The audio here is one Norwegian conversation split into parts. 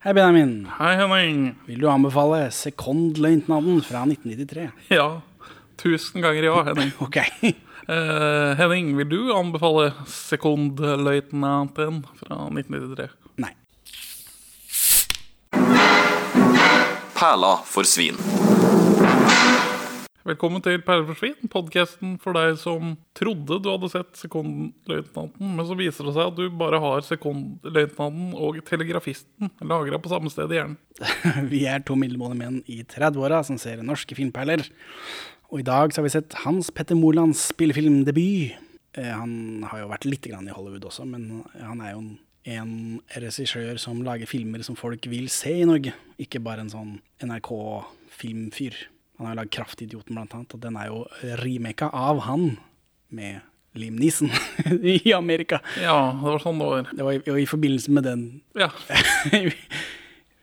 Hei, Benjamin. Hei, Henning. Vil du anbefale Sekondløytnanten fra 1993? Ja, tusen ganger ja, Henning. Ok. Uh, Henning, vil du anbefale Sekondløytnanten fra 1993? Nei. Perla for svin. Velkommen til Perle for svin, podkasten for deg som trodde du hadde sett Sekondløytnanten, men så viser det seg at du bare har Sekondløytnanten og Telegrafisten lagra på samme sted i hjernen. Vi er to middelmådige menn i 30-åra som ser norske filmperler. Og i dag så har vi sett Hans Petter Molands spillefilmdebut. Eh, Han har jo vært litt i Hollywood også, men han er jo en, en regissør som lager filmer som folk vil se i Norge. Ikke bare en sånn NRK-filmfyr. Han har jo lagd Kraftidioten blant annet, og den er jo remaka av han med Liam Neeson i Amerika. Ja, det var sånn det var. Det var i, i forbindelse med den Ja,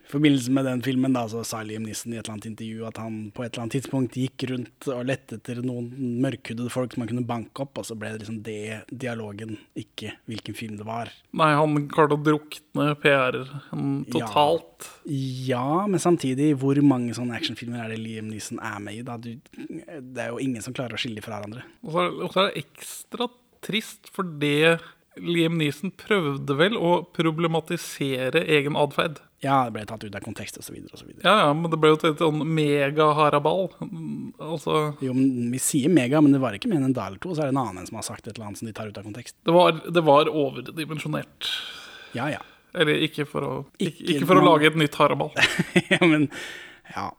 I forbindelse med den filmen da, så sa Liam Nissen i et eller annet intervju at han på et eller annet tidspunkt gikk rundt og lette etter noen mørkhudede folk som han kunne banke opp, og så ble det liksom det dialogen, ikke hvilken film det var. Nei, han klarte å drukne PR-en totalt. Ja, men samtidig, hvor mange sånne actionfilmer er det Liam Nissen er med i? da? Du, det er jo ingen som klarer å skille fra hverandre. Er, og så er det ekstra trist, for det Liam Neeson prøvde vel å problematisere egen atferd. Ja, det ble tatt ut av kontekst videre. Ja, ja, men det ble jo et sånn mega-haraball. Altså, Jo, men vi sier mega, men det var ikke mer enn en dag eller to, så er det en annen som har sagt et eller annet som de tar ut av kontekst. det var, det var overdimensjonert. Ja, ja. Eller ikke for å, ikke, Ikke ikke for å lage et nytt haraball. ja, men ja.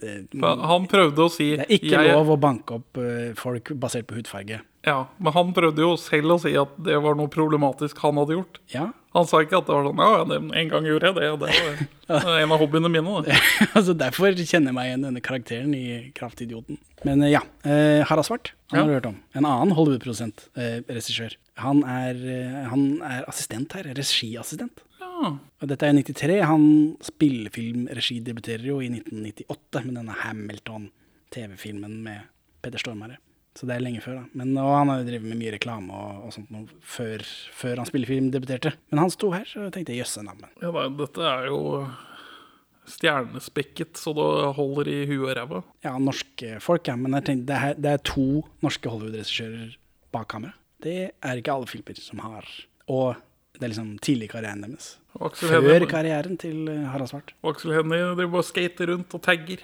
Det, Han prøvde å si Det er ikke jeg- lov å banke opp eh, folk basert på hudfarge. Ja, Men han prøvde jo selv å si at det var noe problematisk han hadde gjort. Ja, Han sa ikke at det var sånn Ja, det- en gang gjorde jeg det, Det, det var en av hobbyene mine. Altså Derfor kjenner jeg meg igjen denne karakteren i Kraftidioten. Men eh, ja, eh, Harald Svart han Ja. har du hørt om. En annen Hollywood-produsent, eh, regissør. Han er, eh, han er assistent her. Regiassistent. Og dette er 93. Han spillefilmregi debuterer jo i 1998 med denne Hamilton-TV-filmen med Peder Stormare. Så det er lenge før, da. Men, og han har jo drevet med mye reklame og, og sånt noe før, før han spillefilm debuterte. Men han sto her, så jeg tenkte jøsse navn. Ja, da, dette er jo stjernespekket, så det holder i huet og ræva. Ja, norske folk, ja. Men jeg tenkte, det, er, det er to norske Hollywood-regissører bak kamera. Det er ikke alle filmer som har. Og det er liksom tidlig karrieren deres. Før karrieren til eh, Harald Svart. og Aksel Hennie driver bare skater rundt og tagger.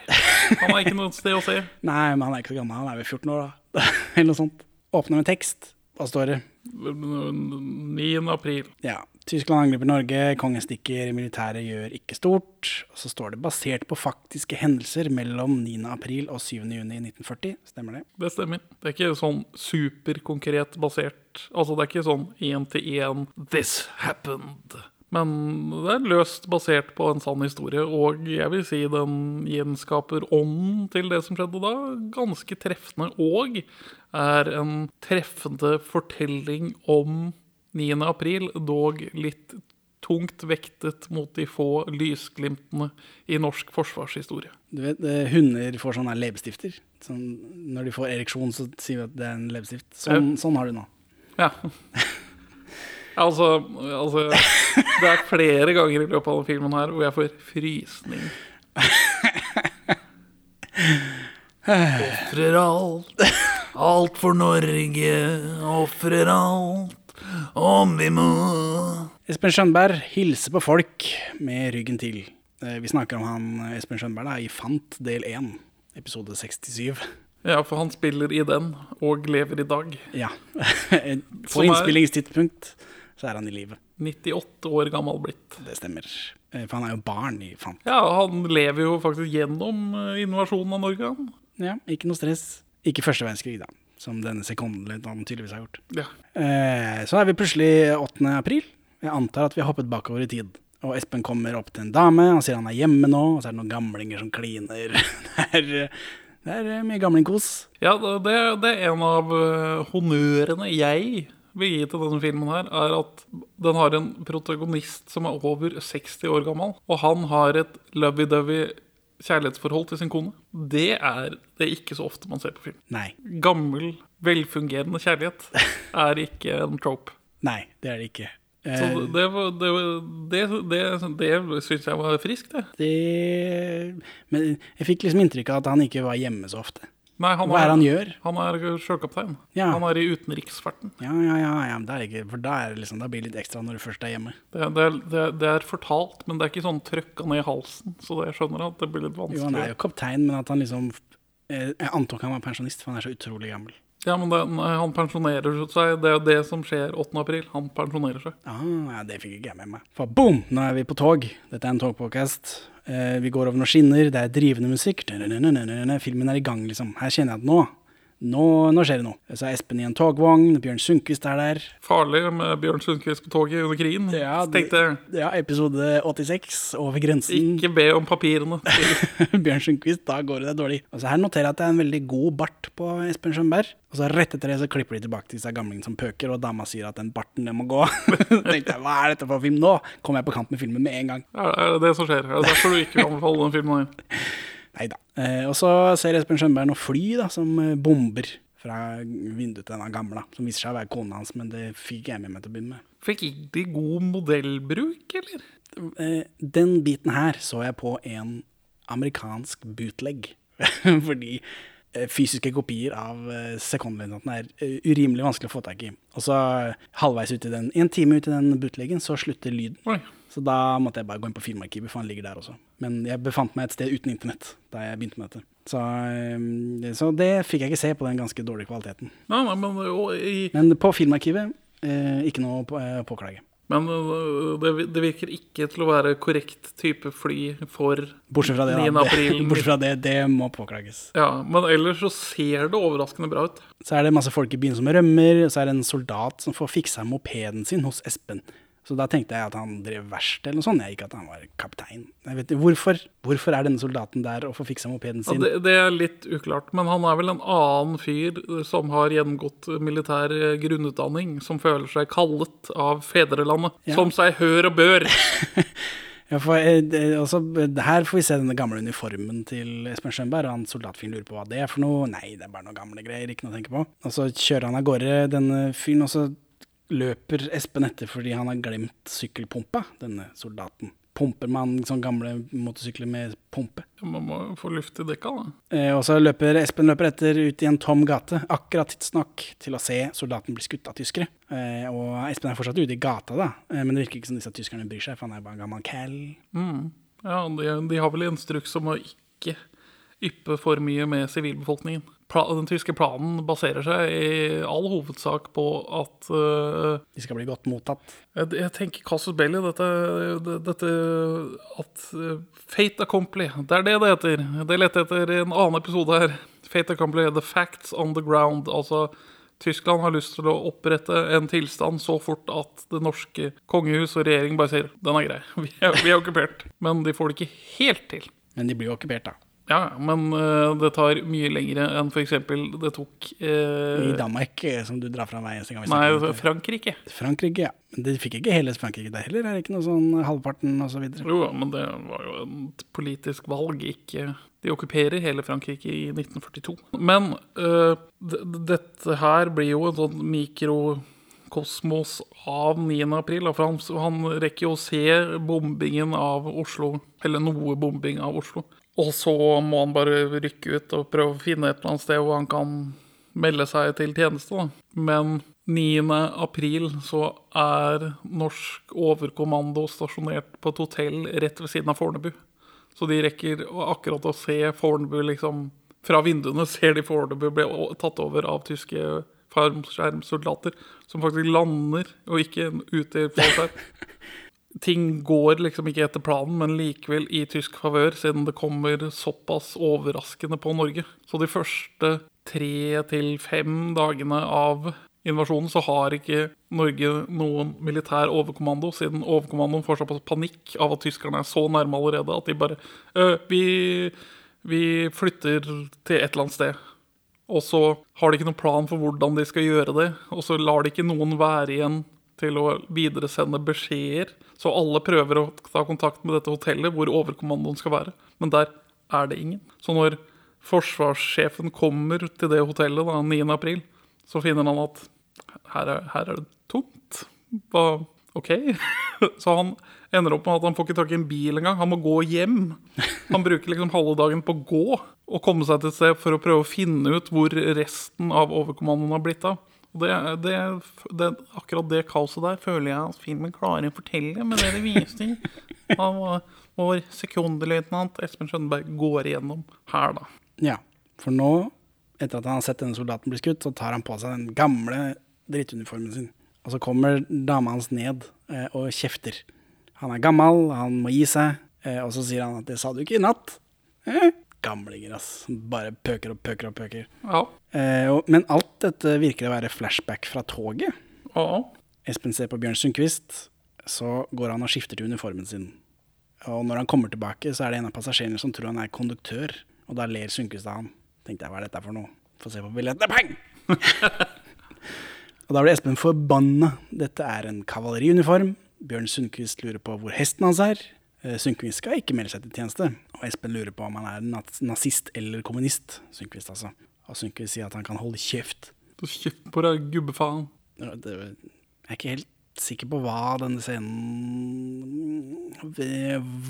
Han er ikke noe sted å se. Nei, men han er ikke så gammel. Han er vel 14 år, da. Eller noe sånt. Åpner med tekst. Hva står det? 9. april. Ja. Tyskland angriper Norge, kongen stikker, militæret gjør ikke stort. Og så står det basert på faktiske hendelser mellom 9. april og 7. juni 1940. Stemmer det? Det stemmer. Det er ikke sånn superkonkret basert Altså, det er ikke sånn én til én 'this happened'. Men det er løst basert på en sann historie, og jeg vil si den gjenskaper ånden til det som skjedde da, ganske treffende. Og er en treffende fortelling om 9. april, dog litt tungt vektet mot de få lysglimtene i norsk forsvarshistorie. Du vet, eh, Hunder får sånne leppestifter. Sånn, når de får ereksjon, så sier vi at det er en leppestift. Sånn, sånn har du nå. Ja. altså, altså Det er flere ganger i løpet av denne filmen her hvor jeg får frysning. Ofrer alt, alt for Norge, ofrer alt om vi må. Espen Skjønberg hilser på folk med ryggen til. Eh, Vi snakker om han eh, Espen Skjønberg da, i Fant del 1, episode 67. Ja, for han spiller i den, og lever i dag. Ja. På innspillingstidspunkt så er han i live. 98 år gammel blitt. Det stemmer. Eh, For han er jo barn i Fant. Ja, han lever jo faktisk gjennom invasjonen av Norge, han. Ja, ikke noe stress. Ikke første verdenskrig, da, som denne sekondløytnanten tydeligvis har gjort. Ja. Eh, Så er vi plutselig 8. april. Jeg antar at vi har hoppet bakover i tid. Og Espen kommer opp til en dame, han sier han er hjemme nå, og så er det noen gamlinger som kliner. Det er, det er eh, mye gamlingkos. Ja, det, det er en av eh, honnørene jeg vil gi til denne filmen her, er at den har en protagonist som er over 60 år gammel, og han har et lovey-dovey kjærlighetsforhold til sin kone. Det er det er ikke så ofte man ser på film. Nei. Gammel, velfungerende kjærlighet er ikke en trope. Nei, det er det ikke. Så Eh, det, det, det, det, det syns jeg var friskt, det. det Men jeg fikk liksom inntrykk av at han ikke var hjemme så ofte. Nei, han Hva er det han gjør? Han er sjøkaptein. Ja. Han er i utenriksferten. Ja, ja, ja, ja det er ikke, for da, er liksom, blir det litt ekstra når du først er hjemme. Det, det, er- det, det er fortalt, men det er ikke sånn trøkka ned i halsen. Så det, jeg skjønner at det blir litt vanskelig. Jo, han er jo kaptein, men at han liksom eh, Jeg antok han var pensjonist, for han er så utrolig gammel. Ja, men den, han pensjonerer seg. Det er jo det som skjer 8. april. Han pensjonerer seg. Ah, det fikk ikke jeg med meg. For boom, nå er vi på tog. Dette er en togpodcast. Eh, vi går over noen skinner, det er drivende musikk. Filmen er i gang, liksom. Her kjenner jeg at nå, nå, nå skjer det noe. Så er Espen i en togvogn, Bjørn Sundquist er der. Farlig med Bjørn Sundquist på toget under krigen. Ja, tenkte Ja, episode 86, over grensen. ikke be om papirene. Bjørn Sundquist, da går det dårlig. Og så her noterer jeg at det er en veldig god bart på Espen Skjønberg. Og så rett etter det så klipper de tilbake til disse gamlingene som pøker, og dama sier at den barten den må gå. tenkte jeg, hva er dette for film nå? Kom jeg på kant med filmen med en gang. Ja, det er det som skjer? Er det derfor du ikke kan anbefale den filmen? her? Nei da. Eh, og så ser Espen Skjønberg noen fly da, som eh, bomber fra vinduet til denne gamle, som viser seg å være kona hans, men det fikk jeg med meg til å begynne med. Fikk de god modellbruk, eller? Eh, den biten her så jeg på en amerikansk bootleg, fordi eh, fysiske kopier av eh, er eh, urimelig vanskelig å få tak i. Og så halvveis ut i den, en time ut i den bootleggen, så slutter lyden. Oi. Så da måtte jeg bare gå inn på Filmarkivet, for han ligger der også. Men jeg befant meg et sted uten internett da jeg begynte med dette. Så, eh, så det fikk jeg ikke se på den ganske dårlige kvaliteten. Nei, nei, men, og, i, Men på Filmarkivet, eh, ikke noe på, eh, påklage. men øh, det, det virker ikke til å være korrekt type fly for Bortsett fra det, 9. da. april. Det, bortsett fra det, det må påklages. Ja, men ellers så ser det overraskende bra ut. Så er det masse folk i byen som rømmer, og så er det en soldat som får fiksa mopeden sin hos Espen. Så da tenkte jeg at han drev verksted eller noe sånt, jeg, ikke at han var kaptein. Jeg vet hvorfor? Hvorfor er denne soldaten der og får fiksa mopeden Ja, sin? det, det er litt uklart, men han er vel en annen fyr som har gjennomgått militær grunnutdanning, som føler seg kallet av fedrelandet. Ja. Som seg hør og bør. Ja, for, eh, også, her får vi se denne gamle uniformen til Espen Skjønberg, og han soldatfyren lurer på hva det er for noe. Nei, det er bare noen gamle greier, ikke noe å tenke på. Og så kjører han av gårde denne fyren, og så løper Espen etter fordi han har glemt sykkelpumpa, denne soldaten. Pumper man sånn gamle motorsykler med pumpe? Man må få luft i dekka, da. Eh, og så løper Espen løper etter ut i en tom gate, akkurat tidsnok til å se soldaten bli skutt av tyskere. Eh, og Espen er fortsatt ute i gata, da, eh, men det virker ikke som disse tyskerne bryr seg, for han er bare en gammel cal. Ja, de, de har vel instruks om å ikke yppe for mye med sivilbefolkningen. Den tyske planen baserer seg i all hovedsak på at uh, De skal bli godt mottatt. jeg, jeg tenker Casus Belli, dette, dette at øh, Fate accompli, det er det det heter. Det lette etter en annen episode her. Fate accompli, the facts on the ground. Altså, Tyskland har lyst til å opprette en tilstand så fort at det norske kongehus og regjering bare sier den er grei, vi er, vi er okkupert. Men de får det ikke helt til. Men de blir jo okkupert, da. Ja, men uh, det tar mye lengre enn f.eks. det tok uh, I Danmark, eh, som du drar fra meg eneste gang Nei. Frankrike. Frankrike, ja. Men de fikk ikke hele Frankrike der heller, er det ikke noe sånn halvparten og så? Jo, men det var jo et politisk valg, ikke De okkuperer hele Frankrike i 1942. Men d- dette her blir jo en sånn mikrokosmos av 9. april. For han, han rekker jo å se bombingen av Oslo, eller noe bombing av Oslo. Og så må han bare rykke ut og prøve å finne et eller annet sted hvor han kan melde seg til tjeneste. Da. Men 9. april så er norsk overkommando stasjonert på et hotell rett ved siden av Fornebu. Så de rekker akkurat å se Fornebu liksom Fra vinduene ser de Fornebu bli tatt over av tyske fallskjermsoldater som faktisk lander, og ikke i fallskjerm. Ting går liksom ikke etter planen, men likevel i tysk favør, siden det kommer såpass overraskende på Norge. Så de første tre til fem dagene av invasjonen så har ikke Norge noen militær overkommando, siden overkommandoen får såpass panikk av at tyskerne er så nærme allerede at de bare «Øh, vi, vi flytter til et eller annet sted. Og så har de ikke noen plan for hvordan de skal gjøre det. Og så lar de ikke noen være igjen til å videresende beskjeder. Så alle prøver å ta kontakt med dette hotellet hvor overkommandoen skal være. Men der er det ingen. Så når forsvarssjefen kommer til det hotellet da, 9. april, så finner han at her er, her er det tomt. Hva, Ok, så han ender opp med at han får ikke tak i en bil engang. Han må gå hjem. Han bruker liksom halve dagen på å gå og komme seg til et sted for å prøve å finne ut hvor resten av overkommandoen har blitt av. Det, det, det, akkurat det kaoset der føler jeg at filmen klarer å fortelle med det de viser av vår sekundeløytnant Espen Skjønberg går igjennom her, da. Ja, for nå, etter at han har sett denne soldaten bli skutt, så tar han på seg den gamle drittuniformen sin. Og så kommer dama hans ned eh, og kjefter. Han er gammel, han må gi seg, eh, og så sier han at 'det sa du ikke i natt'. Eh, gamlinger, ass. Bare pøker og pøker og pøker. Ja. Eh, og, men alt dette virker å være flashback fra toget. ja. Espen ser på Bjørn Sundquist, så går han og skifter til uniformen sin. Og når han kommer tilbake, så er det en av passasjerene som tror han er konduktør, og da ler Sundquist av han. Tenkte jeg, hva er dette for noe? Få se på billettene, pang! og da blir Espen forbanna. Dette er en kavaleriuniform. Bjørn Sundquist lurer på hvor hesten hans er. Eh, Sundquist skal ikke melde seg til tjeneste. Og Espen lurer på om han er nazist eller kommunist. Sundquist, altså. Og Sundquist sier at han kan holde kjeft. Du kjeft på deg, gubbefaen. Jeg er ikke helt sikker på hva denne scenen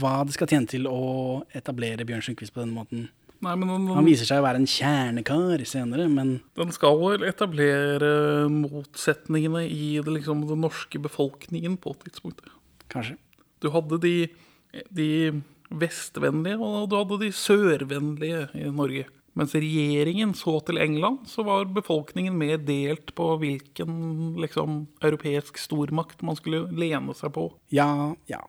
Hva det skal tjene til å etablere Bjørn Sundquist på denne måten. Nei, men den, Han viser seg å være en kjernekar senere, men den skal vel etablere motsetningene i det, liksom, den norske befolkningen på et tidspunkt. kanskje. Du hadde de, de vestvennlige, og du hadde de sørvennlige i Norge. Mens regjeringen så til England, så var befolkningen mer delt på hvilken liksom, europeisk stormakt man skulle lene seg på. Ja, ja.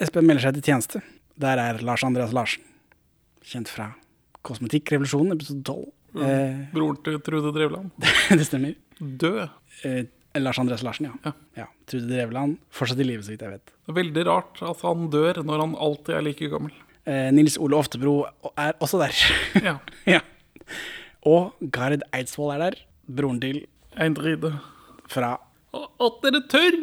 Espen melder seg til tjeneste. Der er Lars Andreas Larsen. Kjent fra Kosmetikkrevolusjonen, episode 12. Eh, Broren til Trude Drevland. det stemmer. Død. Eh, Lars Andreas Larsen, ja. Ja. ja. Trude Drevland. Fortsatt i live, så vidt jeg vet. Veldig rart at han dør når han alltid er like gammel. Eh, Nils Ole Oftebro er også der. Ja. ja. Og Gard Eidsvoll er der. Broren til Eindride. fra At dere tør!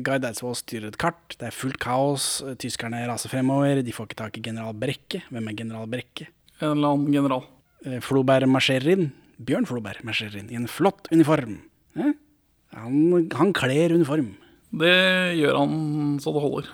Gard Eidsvoll styrer et kart. Det er fullt kaos. Tyskerne raser fremover. De får ikke tak i general Brekke. Hvem er general Brekke? En eller annen general. Eh, Floberg marsjerer inn. Bjørn Floberg marsjerer inn i en flott uniform. Eh? Han, han kler uniform. Det gjør han så det holder.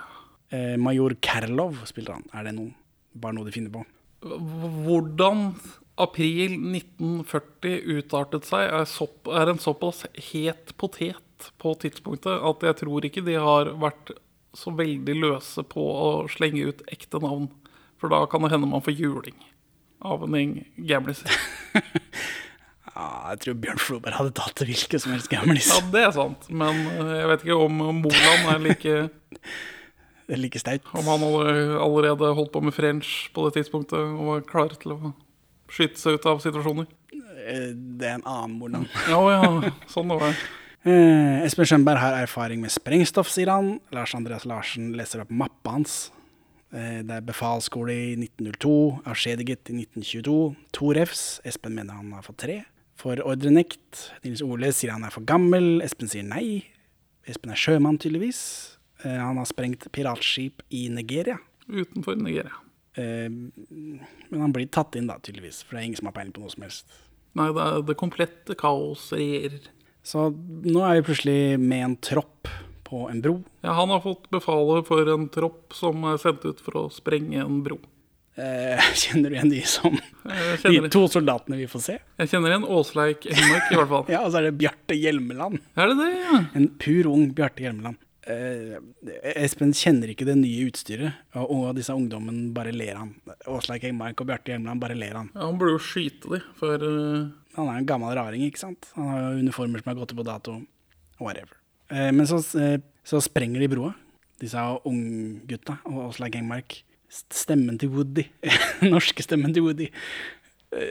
Eh, Major Kerlov spiller han. Er det noe? Bare noe de finner på? Hvordan april 1940 utartet seg, er, sopp, er en såpass het potet på tidspunktet at jeg tror ikke de har vært så veldig løse på å slenge ut ekte navn. For da kan det hende man får juling av en gjeng gamliser. Ja, jeg tror Bjørn Floberg hadde tatt det hvilket som helst gamlis. Ja, det er sant. Men eh, jeg vet ikke om Moland er like er like staut. Om han hadde allerede holdt på med french på det tidspunktet og var klar til å skyte seg ut av situasjoner. Eh, Det er en annen Moland. Ja ja, sånn det var. Eh, Espen Schønberg har erfaring med sprengstoff, sier han. Lars Andreas Larsen leser opp mappa hans. Eh, det er befalsskole i 1902, avskjediget i 1922. To refs. Espen mener han har fått tre. For ordrenekt. Nils Ole sier han er for gammel. Espen sier nei. Espen er sjømann, tydeligvis. Eh, han har sprengt piratskip i Nigeria. Utenfor Nigeria. Eh, men han blir tatt inn, da, tydeligvis. For det er ingen som har peiling på noe som helst. Nei, det, er det komplette kaos regjerer. Så nå er vi plutselig med en tropp på en bro. Ja, han har fått befalet for en tropp som er sendt ut for å sprenge en bro. Eh, kjenner du igjen de som De to soldatene vi får se? jeg kjenner igjen Åsleik Engmark, i hvert fall. Ja, og så er det Bjarte Hjelmeland. Er det det, ja? En pur ung Bjarte Hjelmeland. Eh, Espen kjenner ikke det nye utstyret, og, og disse ungdommen bare ler han. Åsleik Engmark og Bjarte Hjelmeland bare ler han. ja han burde jo skyte de, for uh... Han er en gammel raring, ikke sant? Han har jo uniformer som har gått ut på dato. Whatever. Eh, men så, eh, så sprenger de broa, disse unggutta og Åsleik Engmark. Stemmen til Woody. Norske stemmen til Woody.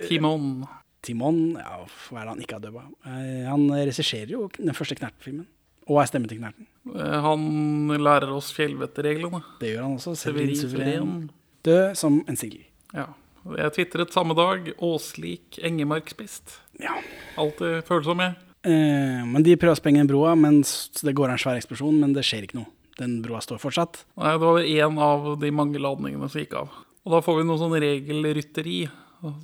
Timon Timon, ja, hva er det han ikke har dubba? Eh, han regisserer jo den første Knerten-filmen. Og er stemmen til Knerten. eh, Han lærer oss fjellvettreglene. Det gjør han også. Severin Suveren. Død som en sild. Ja. Jeg tvitret samme dag 'Åslik Engemark spist'. Ja. Alltid følsom, jeg. Eh, men de prøver å sprenge den broa, mens det går en svær eksplosjon, men det skjer ikke noe. Den broa står fortsatt. Nei, det var én av de mange ladningene som gikk av. Og da får vi noe sånn regelrytteri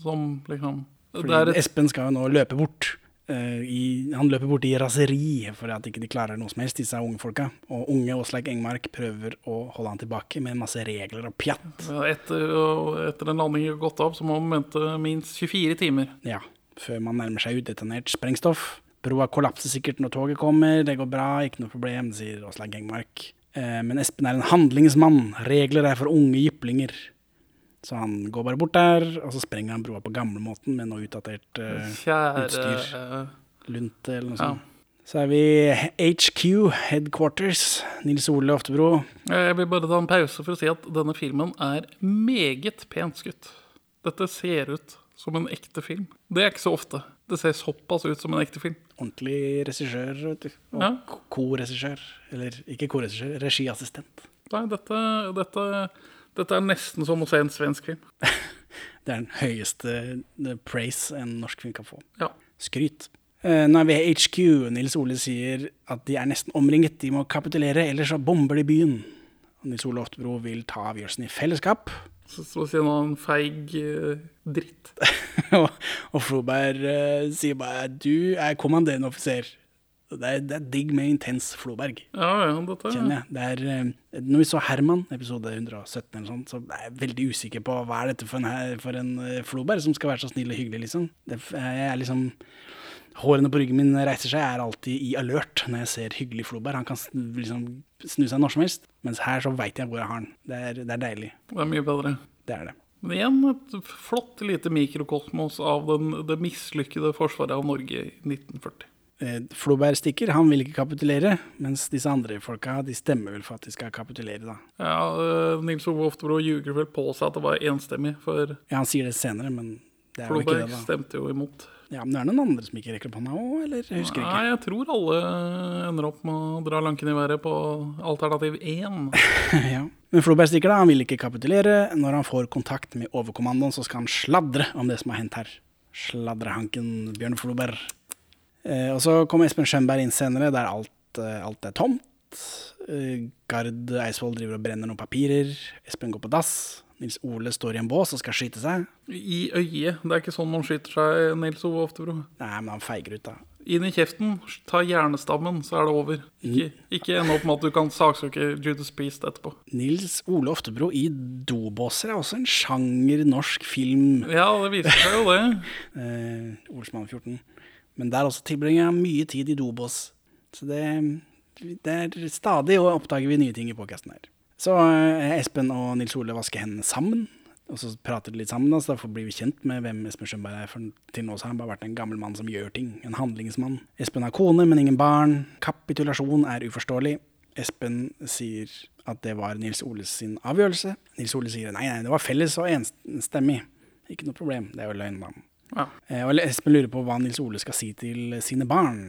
som liksom et, Espen skal jo nå løpe bort. Uh, i, han løper bort i raseri for at ikke de klarer noe som helst, disse unge folka. Og unge Åsleik Engmark prøver å holde han tilbake med masse regler og pjatt. Ja, Etter, etter en landing har gått av, så må man vente minst 24 timer. Ja, før man nærmer seg udetonert sprengstoff. Broa kollapser sikkert når toget kommer, det går bra, ikke noe problem, sier Åsleik Engmark. Eh, men Espen er en handlingsmann, regler er for unge jyplinger. Så han går bare bort der, og så sprenger han broa på gamlemåten med noe utdatert uh, Kjære utstyr. eh, lunte eller noe Ja. sånt. Så er vi HQ, Headquarters, Nils Ole Oftebro. Jeg vil bare ta en pause for å si at denne filmen er meget pent skutt. Dette ser ut som en ekte film. Det er ikke så ofte. Det ser såpass ut som en ekte film. Ordentlig regissør, vet du. Og Ja. koregissør. Eller ikke koregissør, regiassistent. Nei, dette, dette, dette er nesten som å se en svensk film. Det er den høyeste eh, praise en norsk film kan få. Ja. Skryt. Eh, Nå er vi i HQ. Nils Ole sier at de er nesten omringet, de må kapitulere, ellers så bomber de byen. Nils Ole Oftebro vil ta avgjørelsen i fellesskap. Så, å sier han en feig eh, dritt. og, Floberg eh, sier bare 'du er kommanderende offiser'. Det er, det er digg med intens Floberg, Ja, ja, dette kjenner jeg. Det er, eh, når vi så Herman, episode 117 eller sånt, så er jeg veldig usikker på hva er dette for en, for en Floberg som skal være så snill og hyggelig, liksom. Det, jeg er liksom Hårene på ryggen min reiser seg, jeg er alltid i alert når jeg ser hyggelig Floberg. Han kan liksom snu seg når som helst, mens her så veit jeg hvor jeg har den. Det er, det er deilig. Det er mye bedre. Det er det. Men igjen et flott lite mikrokosmos av den, det mislykkede forsvaret av Norge i 1940. Eh, Floberg stikker, han vil ikke kapitulere, mens disse andre folka de stemmer vel for at de skal kapitulere, da. Ja, eh, Nils Ove Oftebro ljuger vel på seg at det var enstemmig, for Ja, han sier det senere, men det er jo ikke det, da. Floberg stemte jo imot. Ja, Men det er noen andre som ikke rekker opp hånda òg, eller? Jeg husker Nei, ikke. jeg tror alle ender opp med å dra lanken i været på alternativ 1. ja. Men Floberg stikker, da. Han vil ikke kapitulere. Når han får kontakt med overkommandoen, så skal han sladre om det som har hendt her. Sladrehanken Bjørn Floberg. Eh, og så kommer Espen Skjønberg inn senere, der alt, eh, alt er tomt. Eh, Gard Eidsvoll driver og brenner noen papirer. Espen går på dass. Nils Ole står i en bås og skal skyte seg. I øyet. Det er ikke sånn man skyter seg, Nils Ove Oftebro. Nei, men han feiger ut, da. Inn i kjeften, ta hjernestammen, så er det over. Ikke, ikke ende opp med at du kan saksøke Judas Priest etterpå. Nils Ole Oftebro i dobåser er også en sjanger norsk film. Ja, det viser seg jo det. Eh, Olsmann 14. Men der også tilbringer jeg mye tid i dobås. Så det, det er stadig og oppdager vi nye ting i podkasten her. Så eh, Espen og Nils Ole vasker hendene sammen. Og så prater de litt sammen, da, så derfor blir vi kjent med hvem Espen Skjønberg er. For til nå så har han bare vært en gammel mann som gjør ting. En handlingsmann. Espen har kone, men ingen barn. Kapitulasjon er uforståelig. Espen sier at det var Nils Oles sin avgjørelse. Nils Ole sier nei, nei, det var felles og enstemmig. Ikke noe problem. Det er jo løgn, da. Ja. Eh, Og Espen lurer på hva Nils Ole skal si til sine barn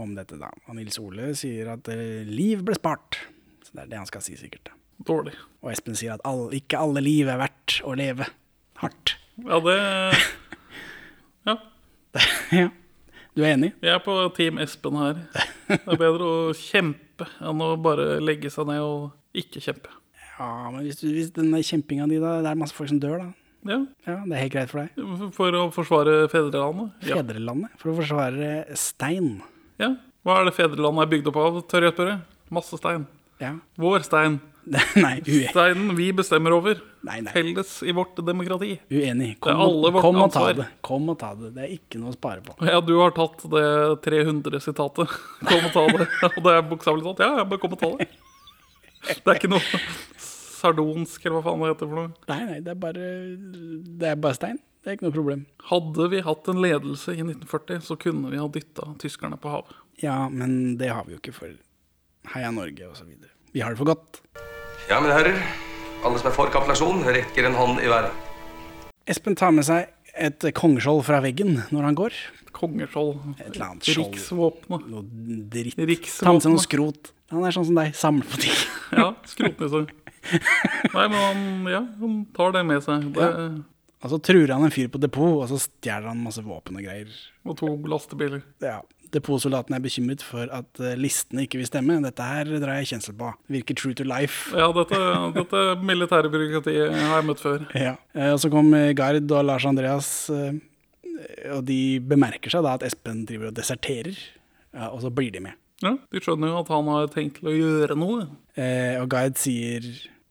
om dette. da. Og Nils Ole sier at eh, liv ble spart. Det er det han skal si, sikkert. Dårlig. Og Espen sier at all, ikke alle liv er verdt å leve hardt. Ja, det Ja. ja. Du er enig? Jeg er på Team Espen her. Det er bedre å kjempe enn å bare legge seg ned og ikke kjempe. Ja, men hvis, du, hvis den kjempinga di, da, det er masse folk som dør, da. Ja, Ja, Det er helt greit for deg. For å forsvare fedrelandet. Ja. Fedrelandet. For å forsvare stein. ja. Hva er det fedrelandet er bygd opp av, tør jeg spørre? Masse stein. Ja. Vår stein. Nei, ue Steinen vi bestemmer over. nei, nei. Felles i vårt demokrati. uenig. Kom, er og- kom og ta det. Kom og ta det. Det er ikke noe å spare på. Ja, du har tatt det 300-sitatet. Kom og ta det. Og det er bokstavelig talt. Ja, ja, bare kom og ta det. Det er ikke noe sardonsk, eller hva faen det heter for noe. Nei, nei, det er bare, det er bare stein. Det er ikke noe problem. Hadde vi hatt en ledelse i 1940, så kunne vi ha dytta tyskerne på havet. Ja, men det har vi jo ikke for Heia Norge osv. Vi har det for godt. Ja, mine herrer. Alle som er for kapitulasjon, rekker en hånd i været. Espen tar med seg et kongeskjold fra veggen når han går. Kongeskjold. Et eller annet skjold. Riksvåpenet. Noe dritt. Ta med seg noe skrot. Han er sånn som deg, samler på ting. Ja, skrotnisse. Nei, men han, ja, han tar det med seg. Det, Og så truer han en fyr på depot, og så stjeler han masse våpen og greier. Og to lastebiler. Ja. Depotsoldatene er bekymret for at eh, listene ikke vil stemme. Dette her drar jeg kjensel på. Virker true to life. Ja, dette, dette militære byråkratiet har jeg møtt før. Ja. Eh, Og så kom eh, Gard og Lars Andreas og de bemerker seg da at Espen driver og deserterer, ja, og så blir de med. Ja, De skjønner jo at han har tenkt til å gjøre noe. Eh, og Gard sier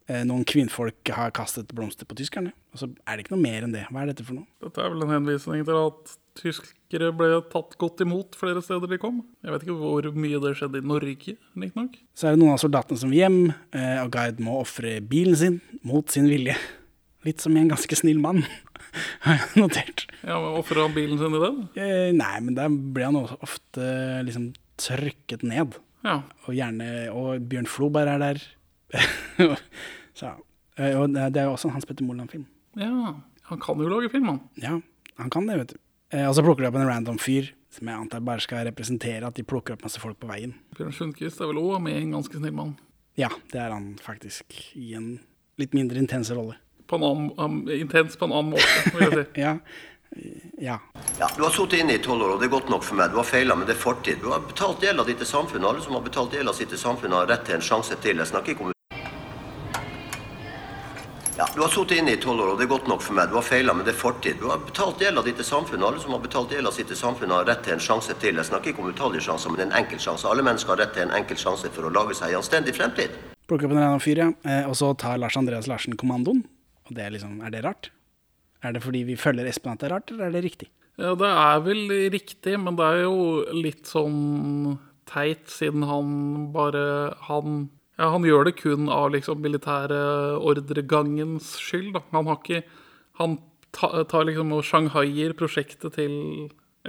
eh, noen kvinnfolk har kastet blomster på tyskerne. Og så er det ikke noe mer enn det. Hva er dette for noe? Dette er vel en henvisning til at tyskere ble tatt godt imot flere steder de kom. Jeg vet ikke hvor mye det skjedde i Norge, riktignok. Så er det noen av soldatene som vil hjem, eh, og Guide må ofre bilen sin mot sin vilje. Litt som en ganske snill mann, har jeg notert. Ja, men Ofra han bilen sin i den? Eh, nei, men der blir han ofte liksom trykket ned. Ja. Og gjerne Og Bjørn Floberg er der. så, eh, og det er jo også en Hans Petter Moland-film. ja. Han kan jo lage film, han. Ja, han kan det, vet du. Eh, og så plukker de opp en random fyr, som jeg antar bare skal representere at de plukker opp masse folk på veien. Bjørn Sundquist er vel òg med en ganske snill mann. Ja, det er han faktisk i en litt mindre intens rolle. På en annen, um, intens på en annen måte, vil jeg si. Ja. Ja. Ja, Du har sittet inne i tolv år, og det er godt nok for meg. Du har feila, men det er fortid. Du har betalt gjelda di til samfunnet. Alle som har betalt gjelda si til samfunnet, har rett til en sjanse til. Jeg snakker ikke om Ja, Du har sittet inne i tolv år, og det er godt nok for meg. Du har feila, men det er fortid. Du har betalt gjelda di til samfunnet. Alle som har betalt gjelda si til samfunnet, har rett til en sjanse til. Jeg snakker ikke om utallige sjanser, men en enkel sjanse. Alle mennesker har rett til en enkel sjanse for å lage seg en anstendig fremtid. Plukker opp en random fyr, ja. Eh, og så tar Lars Andreas Larsen kommandoen. Og det er liksom Er det rart? Er det fordi vi følger Espen at det er rart, eller er det riktig? Ja, det er vel riktig, men det er jo litt sånn teit, siden han bare Han, ja, han gjør det kun av liksom militære ordregangens skyld, da. Han har ikke Han ta, tar liksom og shanghaier prosjektet til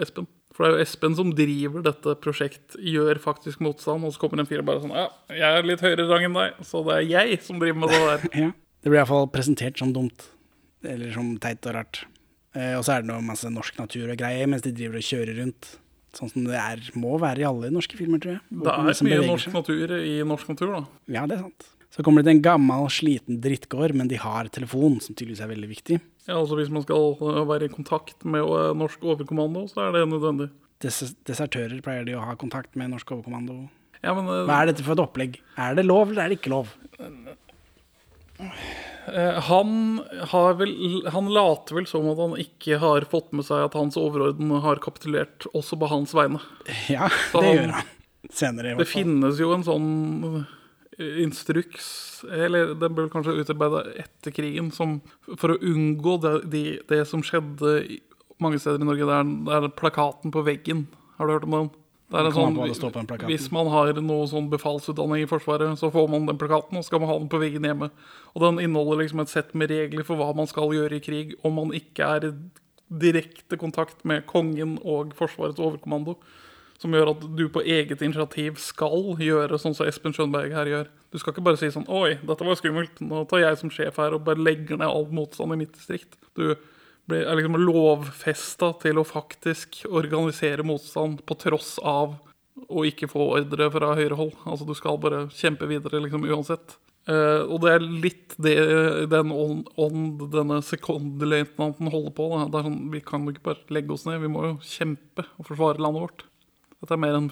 Espen. For det er jo Espen som driver dette prosjekt, gjør faktisk motstand, og så kommer en fyr og bare sånn Ja, jeg er litt høyere rang enn deg, så det er jeg som driver med det der. Ja. Det blir iallfall presentert som dumt. Eller som teit og rart. Eh, og så er det noe masse norsk natur og greier mens de driver og kjører rundt. Sånn som det er, må være i alle norske filmer, tror jeg. Det er mye norsk seg. natur i norsk natur, da. Ja, det er sant. Så kommer det til en gammel, sliten drittgård, men de har telefon, som tydeligvis er veldig viktig. Ja, altså Hvis man skal øh, være i kontakt med øh, norsk overkommando, så er det nødvendig. Des desertører pleier de å ha kontakt med norsk overkommando. Ja, men øh, Hva er dette for et opplegg? Er det lov, eller er det ikke lov? Øh, han har vel Han later vel som at han ikke har fått med seg at hans overorden har kapitulert også på hans vegne. Ja, det han- gjør han. Senere, i Det hvert fall. finnes jo en sånn øh, instruks, eller den ble kanskje utarbeidet etter krigen, som for å unngå det, de, det som skjedde mange steder i Norge, det det er plakaten på veggen. Har du hørt om den? Det er sånn. Hvis man har noe sånn befalsutdanning i Forsvaret, så får man den plakaten, og skal man ha den på veggen hjemme. Og den inneholder liksom et sett med regler for hva man skal gjøre i krig om man ikke er i direkte kontakt med kongen og Forsvarets overkommando. Som gjør at du på eget initiativ skal gjøre sånn som Espen Skjønberg her gjør. Du skal ikke bare si sånn Oi, dette var skummelt. Nå tar jeg som sjef her og bare legger ned all motstand i mitt distrikt. Du blir er liksom lovfesta til å faktisk organisere motstand på tross av å ikke få ordre fra høyre hold. Altså du skal bare kjempe videre liksom uansett. Uh, og det er litt det den ånd, denne sekondløytnanten holder på. Da. Det er sånn, vi kan jo ikke bare legge oss ned, vi må jo kjempe og forsvare landet vårt. Dette er mer en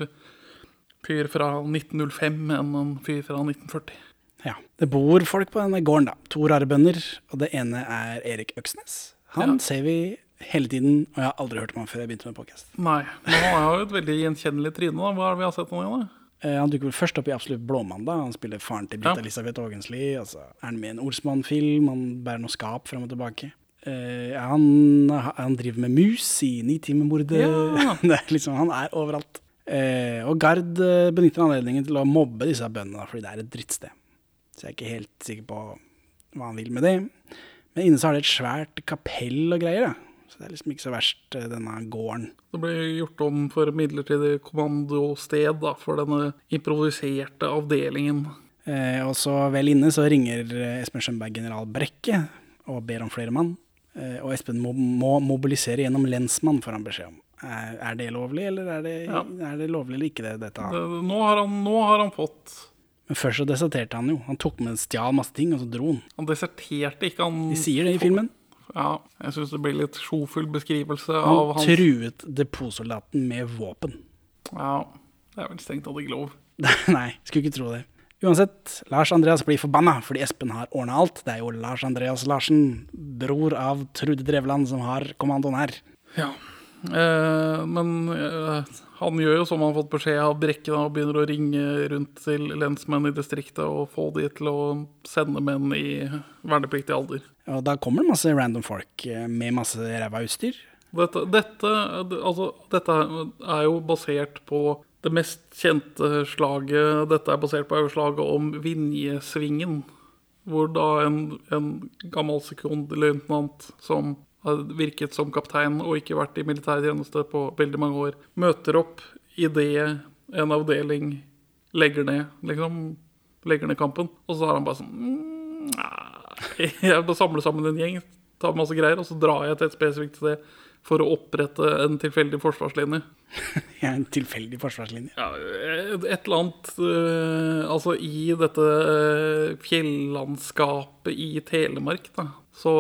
fyr fra 1905 enn en fyr fra 1940. Ja. Det bor folk på denne gården, da. To rare bønder. Og det ene er Erik Øksnes. Han Ja. ser vi hele tiden, og jeg har aldri hørt om han før jeg begynte med podcast. Nei, men han har jo et veldig gjenkjennelig tryne. da. Hva er det vi har sett nå igjen? da? Eh, Han dukker vel først opp i Absolutt blåmandag. Han spiller faren til Britt Ja. Elisabeth Aagensli. Og så er han med i en Olsmann-film. Han bærer noe skap frem og tilbake. Eh, han, han driver med mus i Nitimermordet. Ja. Liksom, han er overalt. Eh, og Gard eh, benytter anledningen til å mobbe disse bøndene, da, fordi det er et drittsted. Så jeg er ikke helt sikker på hva han vil med det. Men inne så har det et svært kapell og greier. Da. Så det er liksom ikke så verst, eh, denne gården. Det ble gjort om for midlertidig kommandosted da, for denne improviserte avdelingen. Eh, og så vel inne så ringer eh, Espen Schønberg general Brekke og ber om flere mann. Eh, og Espen må, må mobilisere gjennom lensmann, får han beskjed om. Er, er det lovlig, eller er det, Ja. er det lovlig eller ikke, det, dette? Det- Nå har han, nå har han fått Men først så deserterte han jo. Han tok med stjal masse ting, og så dro han. Han deserterte ikke, han De sier det i filmen. Ja, jeg syns det blir litt sjofull beskrivelse Han av hans truet depotsoldaten med våpen. Ja, det er vel strengt tatt ikke lov. Nei, skulle ikke tro det. Uansett, Lars Andreas blir forbanna fordi Espen har ordna alt. Det er jo Lars Andreas Larsen, bror av Trude Drevland, som har kommandoen her. Ja. Eh, men eh, han gjør jo som han har fått beskjed av Brekke, og begynner å ringe rundt til lensmenn i distriktet og få de til å sende menn i vernepliktig alder. Og da kommer det masse random folk eh, med masse ræva utstyr. Dette, dette, altså, dette er jo basert på det mest kjente slaget Dette er basert på slaget om Vinjesvingen. Hvor da en, en gammel sekondløytnant som har virket som kaptein og ikke vært i militærtjeneste på veldig mange år, møter opp i det en avdeling legger ned, liksom. Legger ned kampen. Og så er han bare sånn mm, nei. Jeg må samle sammen en gjeng, ta masse greier, og så drar jeg til et spesifikt sted for å opprette en tilfeldig forsvarslinje. Ja, en tilfeldig forsvarslinje. Ja, et eller annet uh, Altså, i dette uh, fjellandskapet i Telemark, da, så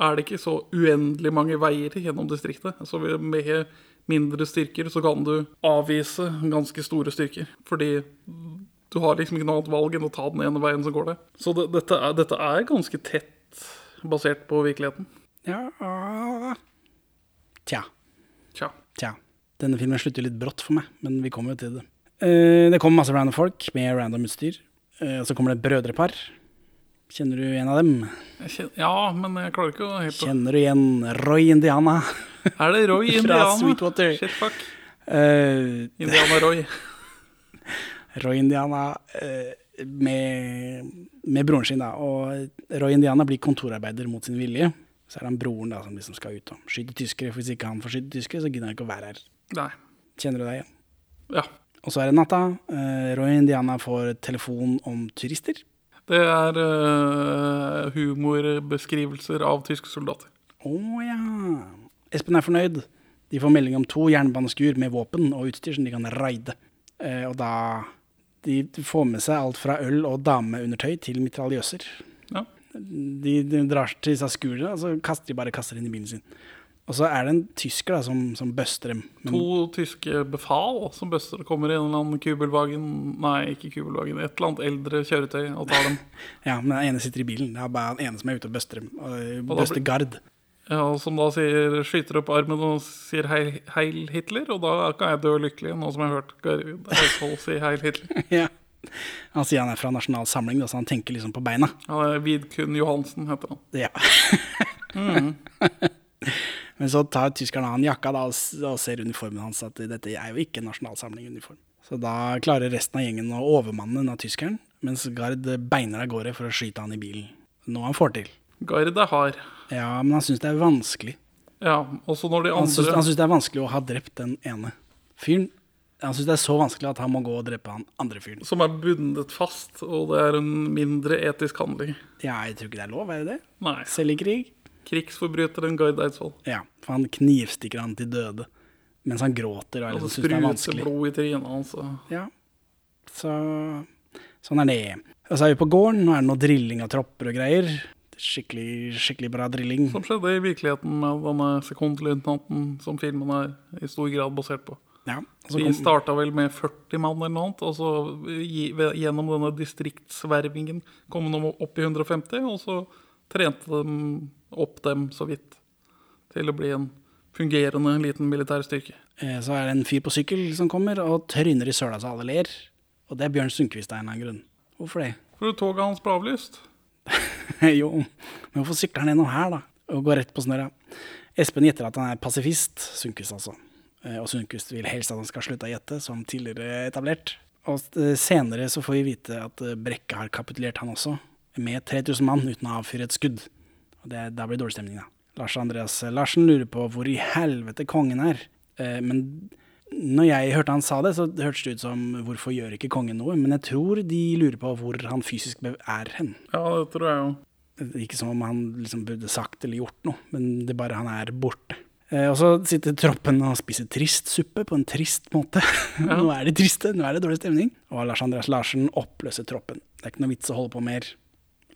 er det ikke så uendelig mange veier gjennom distriktet. Så med mindre styrker så kan du avvise ganske store styrker. Fordi du har liksom ikke noe annet valg enn å ta den ene veien som går der. Så det, dette, er, dette er ganske tett basert på virkeligheten. Ja ah. Tja. Tja. Tja. Denne filmen slutter litt brått for meg, men vi kommer jo til det. Eh, det kommer masse random folk med random utstyr. Eh, og så kommer det et brødrepar. Kjenner du en av dem? Kjenner, Ja, men jeg klarer ikke å helt Kjenner du igjen Roy Indiana? Er det Roy Indiana? Fra Sweetwater. Shit, fuck. Uh, Indiana Roy. Roy Indiana uh, med, med broren sin, da. Og Roy Indiana blir kontorarbeider mot sin vilje. Så er det han broren da som liksom skal ut og skyte tyskere. For hvis ikke han får skyte tyskere, så gidder han ikke å være her. Nei. Kjenner du deg igjen? Ja. Og så er det natta. Uh, Roy Indiana får telefon om turister. Det er uh, humorbeskrivelser av tyske soldater. Å ja. Espen er fornøyd. De får melding om to jernbaneskur med våpen og utstyr som de kan raide. Eh, og da De får med seg alt fra øl og dameundertøy til mitraljøser. Ja. De, de drar til disse skurene, og så kaster de bare kasser inn i bilen sin. Og så er det en tysker da, som, som buster dem. Men, To tyske befal som bøster kommer i en eller annen kubelvagen Nei, ikke kubelvagen, et eller annet eldre kjøretøy og tar dem. ja, men den ene sitter i bilen. Det er bare den ene som er ute og buster dem. Og da buster blir- gard. Ja, Som da sier, skyter opp armen og sier heil, heil Hitler, og da kan jeg dø lykkelig, nå som jeg har hørt Garvid Eidsvoll si heil Hitler. ja. Han sier han er fra Nasjonal Samling, så han tenker liksom på beina. Ja, Vidkun Johansen heter han. Ja. Men så tar tyskeren av han jakka da, og ser uniformen hans at dette er jo ikke nasjonalsamling-uniform. Så da klarer resten av gjengen å overmanne denne tyskeren, mens Gard beiner av gårde for å skyte han i bilen. Noe han får til. Gard er hard. Ja, men han syns det er vanskelig. Ja, også når de Han syns, andre han syns det er vanskelig å ha drept den ene fyren. Han syns det er så vanskelig at han må gå og drepe han andre fyren. Som er bundet fast, og det er en mindre etisk handling. Ja, jeg tror ikke det er lov, er det det? Nei. Selv i krig? Krigsforbryteren Gard Eidsvoll. Ja, for han knivstikker han til døde. Mens han gråter og Og liksom det er vanskelig. blod i trynet hans. Ja, så sånn er det. Og så er vi på gården, nå er det noe drilling av tropper og greier. Skikkelig, skikkelig bra drilling. Som skjedde i virkeligheten med denne sekundløytnanten som filmen er i stor grad basert på. Ja, så De starta vel med 40 mann eller noe annet, og så gjennom denne distriktsvervingen kom de opp i 150, og så trente de opp dem så vidt til å bli en fungerende liten militær styrke. eh, så er det en fyr på sykkel som kommer og tryner i søla så alle ler. Og det er Bjørn Sundquist av en eller annen grunn. Hvorfor det? For toget hans ble avlyst. jo, men hvorfor sykler han gjennom her, da? Og går rett på snørra. Espen gjetter at han er pasifist, Sundquist altså. Eh, Og Sundquist vil helst at han skal slutte å gjette, som tidligere etablert. Og eh, senere så får vi vite at Brekke har kapitulert, han også. Med 3000 mann uten å avfyre et skudd. Det, da blir det dårlig stemning, da. Lars Andreas Larsen lurer på hvor i helvete kongen er. Eh, Men når jeg hørte han sa det, så hørtes det ut som hvorfor gjør ikke kongen noe? Men jeg tror de lurer på hvor han fysisk er hen. Ja, det tror jeg jo. Ikke som om han liksom burde sagt eller gjort noe, men det er bare han er borte. Eh, og så sitter troppen og spiser trist suppe på en trist måte. nå er de triste, nå er det dårlig stemning. Og Lars Andreas Larsen oppløser troppen. Det er ikke noe vits å holde på mer.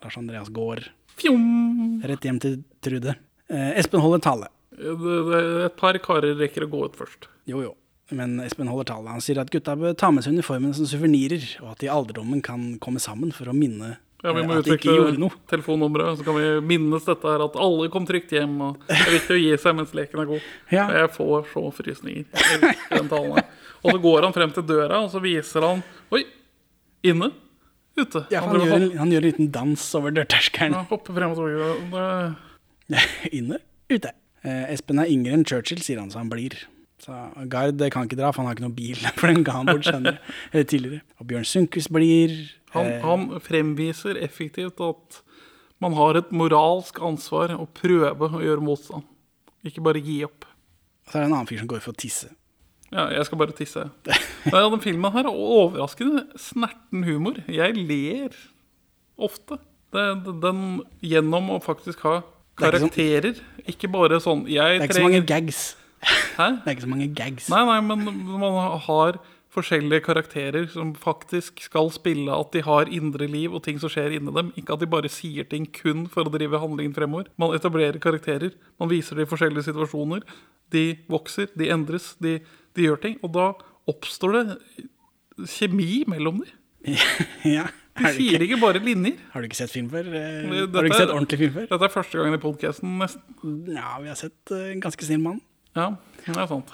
Lars Andreas går Fjom! rett hjem til Trude. Eh, Espen holder tale. Det, et par karer rekker å gå ut først. Jo, jo. Men Espen holder tale. Han sier at gutta bør ta med seg uniformene som suvenirer, og at de i alderdommen kan komme sammen for å minne Ja, Vi eh, må gjorde utvikle telefonnummeret, så kan vi minnes dette her at alle kom trygt hjem. og Det er viktig å gi seg mens leken er god. Ja. Jeg får så frysninger. Jeg elsker den talen her. Og så går han frem til døra, og så viser han Oi! Inne. Ute. Ja, Han han, gjør, en- han gjør en liten dans over dørterskelen. Hopper frem og tilbake. Inne, ute. Eh, Espen er yngre enn Churchill, sier han, så han blir. Så Gard kan ikke dra, for han har ikke noen bil, for den ga han bort senere, eller tidligere. Og Bjørn Sundquist blir. han, eh, han fremviser effektivt at man har et moralsk ansvar å prøve å gjøre motstand. Ikke bare gi opp. Så er det en annen fyr som går for å tisse. Ja, jeg skal bare tisse. Nei, ja, den filmen her er overraskende snerten humor. Jeg ler ofte. Det, det, den gjennom å faktisk ha karakterer. ikke sånn-. Ikke bare sånn jeg Det er ikke så mange gags. Hæ? Det er ikke så mange gags. Nei, nei, men man har forskjellige karakterer som faktisk skal spille at de har indre liv og ting som skjer inni dem. Ikke at de bare sier ting kun for å drive handlingen fremover. Man etablerer karakterer. Man viser dem i forskjellige situasjoner. De vokser, de endres, de, de gjør ting. Og da oppstår det kjemi mellom dem. ja. De Er sier ikke, ikke bare linjer. har du ikke sett film før? Dette, Har du ikke sett ordentlig film før? Dette er første gangen i podkasten, nesten. Ja, vi har sett eh, En ganske snill mann. Ja, det er sant.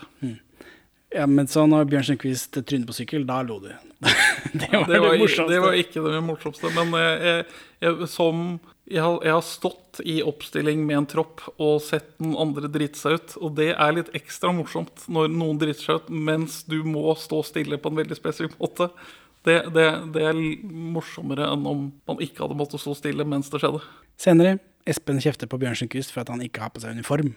Ja, men så når Bjørn Sundquist trynet på sykkel, da lo du. det var Det det, var, det, det var ikke det morsomste. Men jeg, jeg, jeg, som jeg har, jeg har stått i oppstilling med en tropp og sett den andre drite seg ut. Og det er litt ekstra morsomt når noen driter seg ut mens du må stå stille på en veldig spesifikk måte. Det, det, det er morsommere enn om man ikke hadde måttet stå stille mens det skjedde. Senere, Espen kjefter på Bjørn Sundquist for at han ikke har på seg uniform.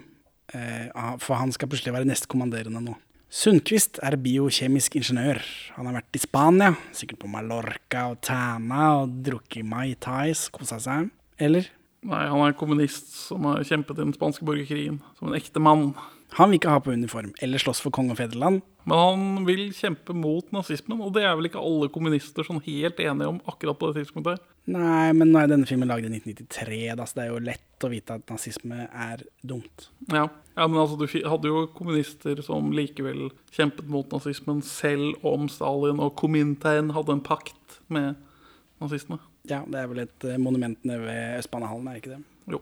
Eh, for han skal plutselig være nestkommanderende nå. Sundquist er biokjemisk ingeniør. Han har vært i Spania, sikkert på Mallorca og Tana og drukket Mai Tais, kosa seg. Eller? Nei, han er kommunist som har kjempet i den spanske borgerkrigen som en ekte mann. Han vil ikke ha på uniform eller slåss for konge og fedreland. Men han vil kjempe mot nazismen, og det er vel ikke alle kommunister sånn helt enige om akkurat på det tidspunktet. her. Nei, men nå er denne filmen laget i 1993, da, så det er jo lett å vite at nazisme er dumt. Ja, ja men altså du hadde jo kommunister som likevel kjempet mot nazismen, selv om Stalin og Komintern hadde en pakt med nazistene. Ja, det er vel et monumentene monument nede ved Østbanehallen, er det ikke det? Jo.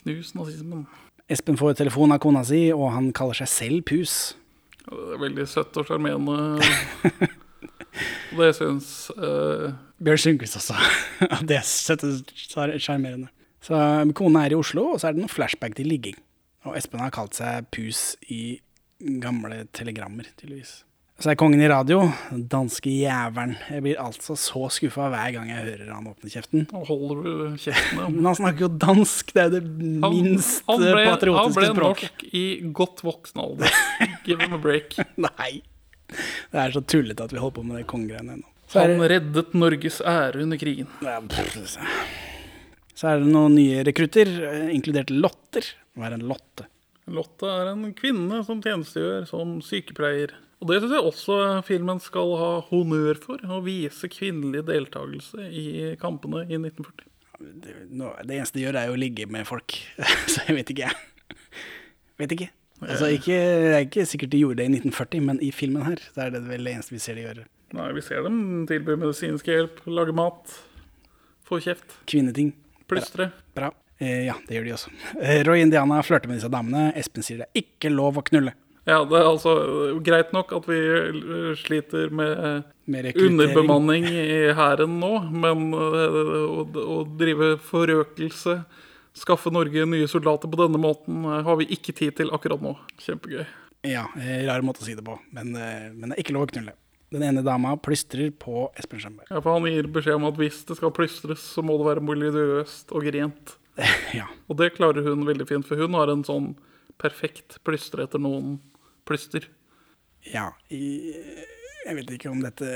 Knus nazismen. Espen får telefon av kona si, og han kaller seg selv Pus. Det er veldig søtt og sjarmerende. Og det syns uh... Bjørn Sundquist også. det er søtt og sjar- sjarmerende. Så um, kona er i Oslo, og så er det noen flashback til ligging. Og Espen har kalt seg Pus i gamle telegrammer, tydeligvis. Så er kongen i radio, danske jævelen. Jeg blir altså så skuffa hver gang jeg hører han åpne kjeften. Nå holder du kjeften. ja. Men han snakker jo dansk, det er det det minst han ble, han ble norsk i godt voksen alder. Give him a break. Nei. Det er så tullete at vi holder på med det kongegreiene ennå. Han reddet Norges ære under krigen. Ja, Så er det noen nye rekrutter, inkludert Lotter. Hva er en Lotte? Lotte er en kvinne som tjenestegjør som sykepleier. Og det syns jeg også filmen skal ha honnør for. Å vise kvinnelig deltakelse i kampene i 1940. Det, det eneste de gjør, er jo å ligge med folk. Så jeg vet ikke, jeg. Vet ikke. Altså, ikke. Det er ikke sikkert de gjorde det i 1940, men i filmen her så er det vel det eneste vi ser de gjøre. Nei, vi ser dem tilby medisinsk hjelp, lage mat, få kjeft, Kvinneting. plystre. Bra. Eh, ja, det gjør de også. Eh, Roy Indiana flørter med disse damene. Espen sier det er ikke lov å knulle. Ja, det er altså øh, greit nok at vi øh, sliter med øh, underbemanning i hæren nå, men å, å drive forøkelse, skaffe Norge nye soldater på denne måten, har vi ikke tid til akkurat nå. Kjempegøy. Ja, eh, rar måte å si det på, men, men det er ikke lov å knulle. Den ene dama plystrer på Espen Skjønberg. Ja, for han gir beskjed om at hvis det skal plystres, så må det være melodiøst og grent. ja. Og det klarer hun veldig fint, for hun har en sånn perfekt plystre etter noen plyster. Ja, jeg vet ikke om dette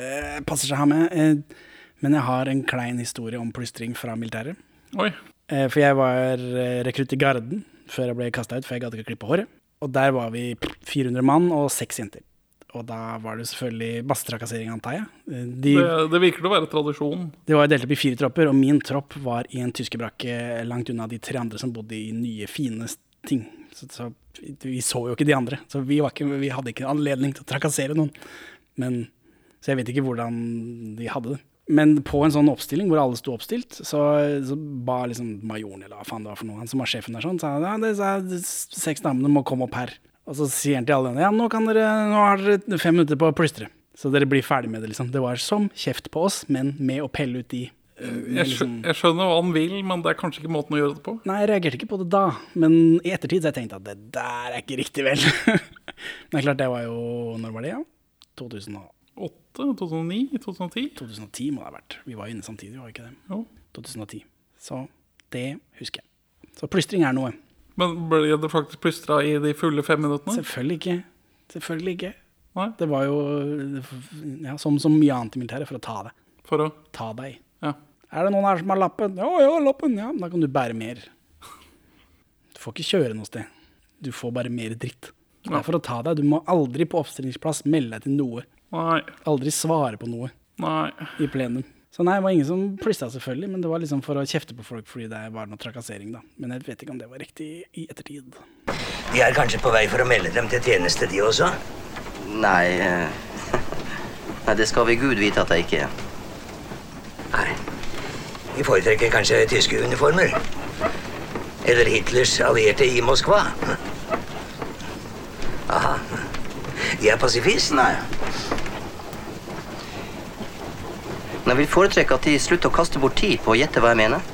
passer seg ha med, eh, men jeg har en klein historie om plystring fra militæret. Oi. Eh, For jeg var eh, rekrutt i Garden før jeg ble kasta ut, for jeg gadd ikke klippe håret. Og der var vi 400 mann og seks jenter. Og da var det selvfølgelig massetrakassering, antar jeg. De, Det, det virker å være tradisjon. de var delt opp i fire tropper, og min tropp var i en tyskerbrakke langt unna de tre andre som bodde i nye, fine ting. Så, så vi så jo ikke de andre, så vi, ikke, vi hadde ikke anledning til å trakassere noen. Men, så jeg vet ikke hvordan de hadde det. Men på en sånn oppstilling hvor alle sto oppstilt, så, så ba liksom majoren, eller hva faen det var for noe, han som var sjefen der sånn, sa ja, disse seks damene må komme opp her. Og så sier han til alle ja, nå, dere, nå har dere fem minutter på å plystre. Så dere blir ferdig med det, liksom. Det var som kjeft på oss, men med å pelle ut de Jeg, skjø liksom- jeg skjønner hva han vil, men det er kanskje ikke måten å gjøre det på. Nei, jeg reagerte ikke på det da, men i ettertid så jeg tenkt at det der er ikke riktig, vel. men det er klart, det var jo Når var det, ja? 2008? 2009, 2010? 2010 må det ha vært. Vi var jo inne samtidig, var vi ikke det? Jo. 2010. Så det husker jeg. Så plystring er noe. Men ble det faktisk plystra i de fulle fem minuttene? Selvfølgelig ikke. Selvfølgelig ikke. Nei, Det var jo ja, som så mye annet i militæret, for å ta det. for å Ta deg. Ja. Er det noen her som har lappen? Ja, ja, lappen. Ja, da kan du bære mer. Du får ikke kjøre noe sted. Du får bare mer dritt. Det er for å ta deg. Du må aldri på oppstillingsplass melde deg til noe. Nei. Aldri svare på noe Nei. i plenum. Så nei, det var ingen som plissa, selvfølgelig, men det var liksom for å kjefte på folk fordi det var noe trakassering, da. Men jeg vet ikke om det var riktig i ettertid. De er kanskje på vei for å melde dem til tjeneste, de også? Nei eh, Nei, det skal vi Gud vite at jeg ikke er. Nei. De foretrekker kanskje tyske uniformer. Eller Hitlers allierte i Moskva. Aha. De er pasifist? Nei. Men jeg vil foretrekke at de slutter å kaste bort tid på å gjette hva jeg mener.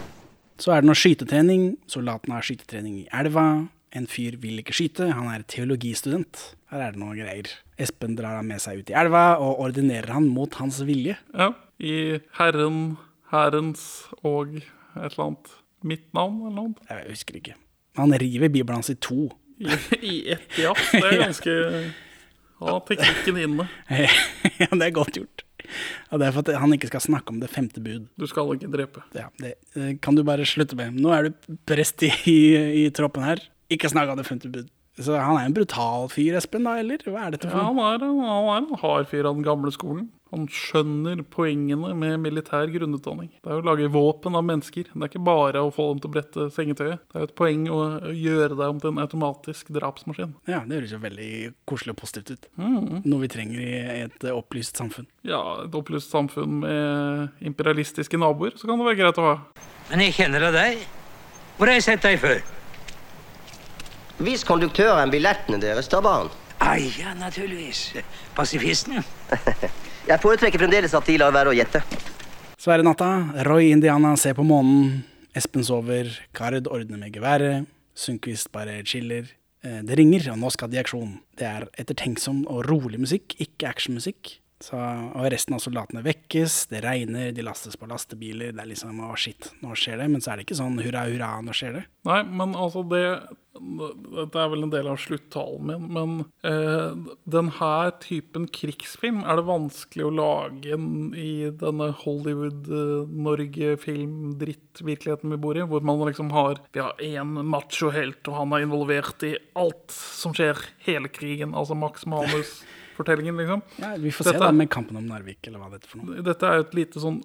Så er det noe skytetrening. Soldatene har skytetrening i elva. En fyr vil ikke skyte, han er teologistudent. Her er det noe greier. Espen drar han med seg ut i elva og ordinerer han mot hans vilje. Ja. I Herren, Herrens og et eller annet mitt navn eller noe. Jeg husker ikke. Han river bibelen hans i to. I, i ett jafs. Det er ganske Ja, teknikken inne. ja, det er godt gjort. Og det er for at han ikke skal snakke om det femte bud. Du skal ikke drepe. Ja, det eh, kan du bare slutte med. Nå er du prest i, i, troppen her. Ikke snakk om det femte bud. Så han er en brutal fyr, Espen, da, eller? Hva er dette Ja, for noe? han er, han er en hard fyr av den gamle skolen. Han skjønner poengene med militær grunnutdanning. Det er å lage våpen av mennesker. Det er ikke bare å få dem til å brette sengetøyet. Det er jo et poeng å gjøre deg om til en automatisk drapsmaskin. Ja, det høres jo veldig koselig og positivt ut. Mm. Noe vi trenger i et eh, opplyst samfunn. Ja, et opplyst samfunn med imperialistiske naboer, så kan det være greit å ha. Men jeg kjenner da deg. Hvor har jeg sett deg før? Vis konduktøren billettene deres, da, barn. Ah, ja, naturligvis. Pasifisten. Jeg foretrekker fremdeles at de lar være å gjette. Så er det natta. Roy Indiana ser på månen. Espen sover. Kard ordner med geværet. Sundquist bare chiller. Eh, Det ringer, og nå skal de i aksjon. Det er ettertenksom og rolig musikk, ikke actionmusikk. Så, og resten av soldatene vekkes, det regner, de lastes på lastebiler. Det er liksom å shit, nå skjer det. Men så er det ikke sånn hurra, hurra, nå skjer det. Nei, men altså det Dette er vel en del av sluttalen min, men eh, den her typen krigsfilm er det vanskelig å lage en, i denne Hollywood-Norge-film-dritt-virkeligheten vi bor i, hvor man liksom har Vi har én macho-helt, og han er involvert i alt som skjer hele krigen. Altså Max Manus-fortellingen, liksom. Ja, vi får se da med kampen om Narvik, eller hva det er for noe. Dette er jo et lite sånn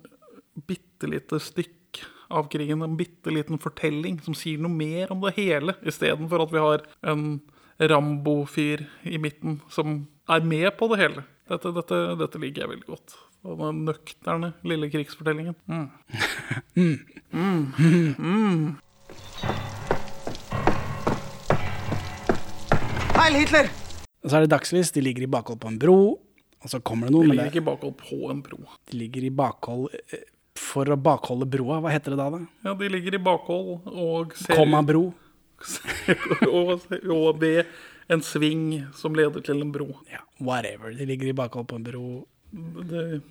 bitte lite stykk av krigen. En bitte liten fortelling som sier noe mer om det hele, istedenfor at vi har en Rambo-fyr i midten som er med på det hele. Dette, dette, dette liker jeg veldig godt. Og Den nøkterne lille krigsfortellingen. Mm. Heil Hitler! Og så er det dagslys, de ligger i bakhold på en bro. Og så kommer det noe, det. De ligger ikke i bakhold på en bro. de ligger i bakhold eh, for å bakholde broa. Hva heter det da? da? Ja, De ligger i bakhold og ser Komma bro. og, og ved en sving som leder til en bro. Ja, whatever. De ligger i bakhold på en bro. Det,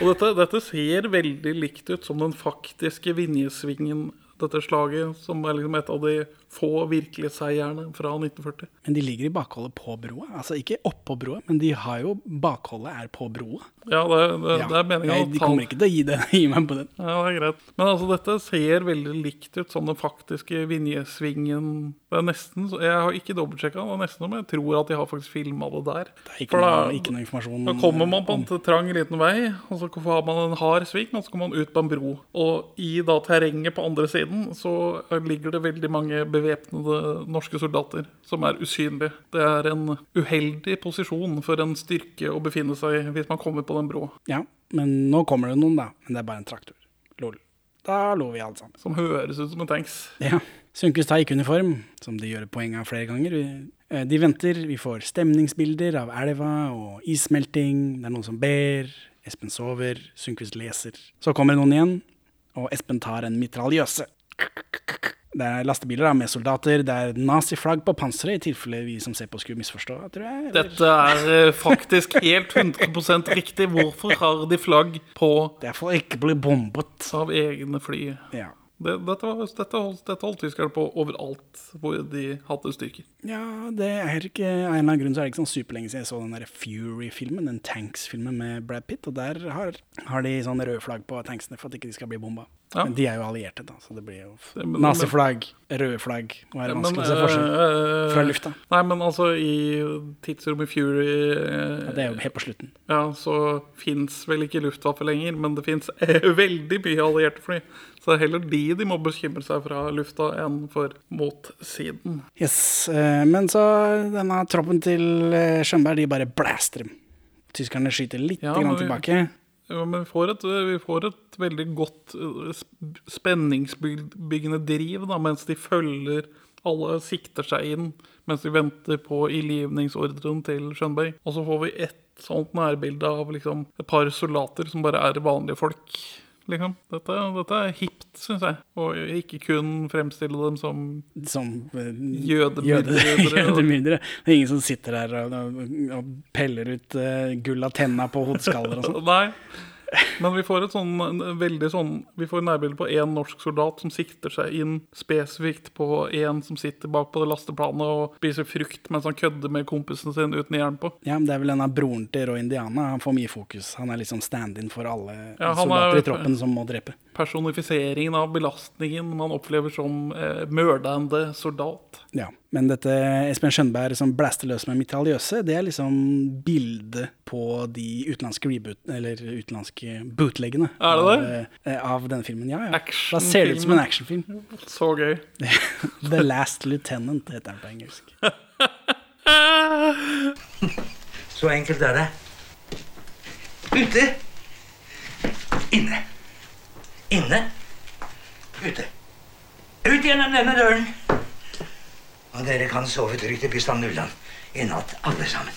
og dette, dette ser veldig likt ut som den faktiske Vinjesvingen, dette slaget, som er liksom et av de få virkelige seierne fra 1940. Men de ligger i bakholdet på broa. Altså ikke oppå broa, men de har jo bakholdet er på broa. Ja, det, det, Ja. det er meningen de kommer ikke til å gi, det, gi meg på den. Ja, det er greit. Men altså, dette ser veldig likt ut som den faktiske Vinjesvingen. Det er nesten, Jeg har ikke dobbeltsjekka, som jeg tror at de har faktisk filma det der. Det er ikke, For da- noe, ikke noe informasjon. Da kommer man på en trang liten vei, og så har man en hard sving, og så kommer man ut på en bro. Og i da terrenget på andre siden så ligger det veldig mange bevæpnede norske soldater som er usynlige. Det er en uheldig posisjon for en styrke å befinne seg i hvis man kommer på den brå. Ja, Men nå kommer det noen, da. Men det er bare en traktor. Lol. Da lo vi alle sammen. Som høres ut som en tanks. Ja. Sundquist tar ikke uniform, som de gjør poeng av flere ganger. Eh, De venter, vi får stemningsbilder av elva og issmelting. Det er noen som ber, Espen sover, Sundquist leser. Så kommer det noen igjen, og Espen tar en mitraljøse. Det er lastebiler da, med soldater, det er naziflagg på panseret, i tilfelle vi som ser på skulle misforstå, tror jeg. eller- Dette er eh, faktisk helt 100% riktig. Hvorfor har de flagg på Det er for å ikke bli bombet. av egne fly? Ja. Det, dette, var, dette, holdt, dette holdt tyskerne på overalt hvor de hadde styrker. Ja, det er ikke en eller annen grunn så er det ikke sånn superlenge siden jeg så den der Fury-filmen, den Tanks-filmen med Brad Pitt, og der har, har de sånn røde flagg på tanksene for at ikke de skal bli bomba. Ja. Men de er jo allierte, da, så det blir jo naziflagg, røde flagg Nå er det vanskelig å se forskjell eh, fra lufta. Nei, men altså, i tidsrommet Fury eh, Ja, det er jo helt på slutten. Ja, så fins vel ikke Luftwaffe lenger, men det fins veldig mye allierte fly. Så det er heller de de må bekymre seg fra lufta enn for motsiden. Yes, eh, Men så denne troppen til eh, Skjønberg, de bare blaster dem. Tyskerne skyter litt Ja, tilbake. Men vi får et, vi får et veldig godt eh, spenningsbyggende driv da, mens de følger Alle sikter seg inn mens de venter på ilivningsordren til Skjønberg. Og så får vi ett sånt nærbilde av liksom, et par soldater som bare er vanlige folk. Liksom. Dette, dette er hipt, syns jeg. Og ikke kun fremstille dem som Som eh, Jødemyrdere. jødemyrdere. Det er ingen som sitter der og, og, og peller ut uh, gull av tenna på hodeskaller og sånn. Nei. Men vi får et sånn veldig sånn Vi får nærbilde på én norsk soldat som sikter seg inn spesifikt på en som sitter bak på det lasteplanet og spiser frukt mens han kødder med kompisen sin uten jern på. Ja, men Det er vel en av broren til Roy Indiana. Han får mye fokus. Han er liksom stand-in for alle Ja, soldater er- i troppen som må drepe. Personifiseringen av belastningen man opplever som eh, mørdende soldat. Ja, Men dette Espen Skjønberg som blaster løs med mitraljøse, det er liksom bildet på de utenlandske reboot, eller utenlandske bootleggene Er det av, eh, av denne filmen. Ja, ja. Da ser det ut som en actionfilm. Så gøy. The Last Lieutenant heter den på engelsk. Så enkelt er det. Ute. Inne. Inne. Ute. Ut gjennom denne døren. Og dere kan sove trygt i Pistan Nulland i natt, alle sammen.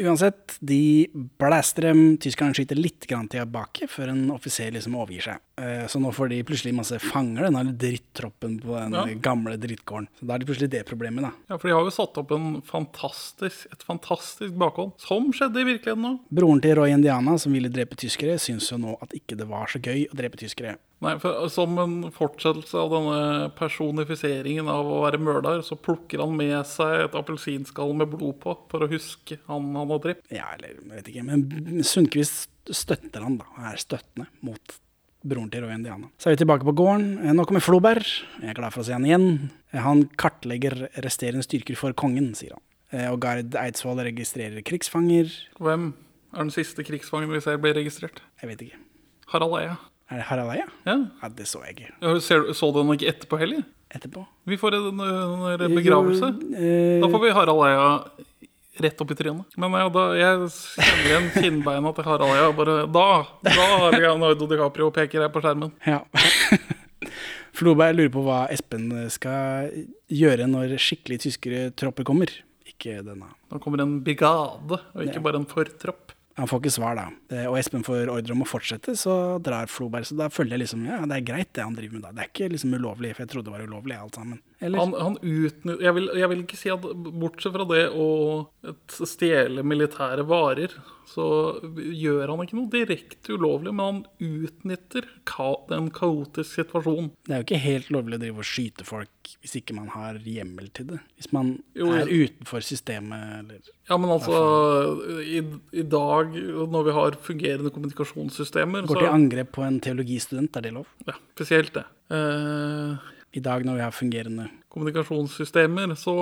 Uansett, de blaster dem. Tyskerne skyter litt tilbake før en offiser liksom overgir seg. Eh, Så nå får de plutselig masse fanger, denne drittroppen på den Ja. gamle drittgården. Så da er det plutselig det problemet, da. Ja, For de har jo satt opp en fantastisk, et fantastisk bakhold, som skjedde i virkeligheten nå. Broren til Roy Indiana, som ville drepe tyskere, syns jo nå at ikke det var så gøy å drepe tyskere. Nei, for Som en fortsettelse av denne personifiseringen av å være mørder, så plukker han med seg et appelsinskall med blod på for å huske han han har drept. Ja, eller jeg vet ikke. Men Sundquist støtter han, da. Er støttende mot broren til Roy Indiana. Så er vi tilbake på gården. Eh, Nå kommer Floberg. Jeg er glad for å se han igjen. Eh, Han kartlegger resterende styrker for kongen, sier han. Eh, Og Gard Eidsvoll registrerer krigsfanger. Hvem er den siste krigsfangen vi ser blir registrert? Jeg vet ikke. Harald Eia. Er det Harald Eia? Ja. Ja, det så jeg ikke. Ja, så du den ikke etterpå heller? Etterpå. Vi får en, en, en begravelse. Jo, eh, Da får vi Harald Eia rett opp i trynet. Men ja, da, jeg kjenner igjen kinnbeina til Harald Eia. Bare da, da er Leonardo DiCaprio peker jeg på skjermen. Ja. Floberg lurer på hva Espen skal gjøre når skikkelige tyskere tropper kommer. Ikke denne. Da kommer en brigade, og ikke bare en fortropp. Han får ikke svar, da. Eh, Og Espen får ordre om å fortsette, så drar Floberg. Så da føler jeg liksom ja, det er greit det han driver med da. Det er ikke liksom ulovlig, for jeg trodde det var ulovlig alt sammen. Eller? Han, han utnytter jeg, jeg vil ikke si at bortsett fra det å stjele militære varer, så gjør han ikke noe direkte ulovlig, men han utnytter ka en kaotisk situasjon. Det er jo ikke helt lovlig å drive og skyte folk hvis ikke man har hjemmel til det. Hvis man Jo, er utenfor systemet, eller Ja, men altså i, I dag, når vi har fungerende kommunikasjonssystemer, går til angrep på en teologistudent, er det lov? Ja, spesielt det. Eh, I dag når vi har fungerende kommunikasjonssystemer, så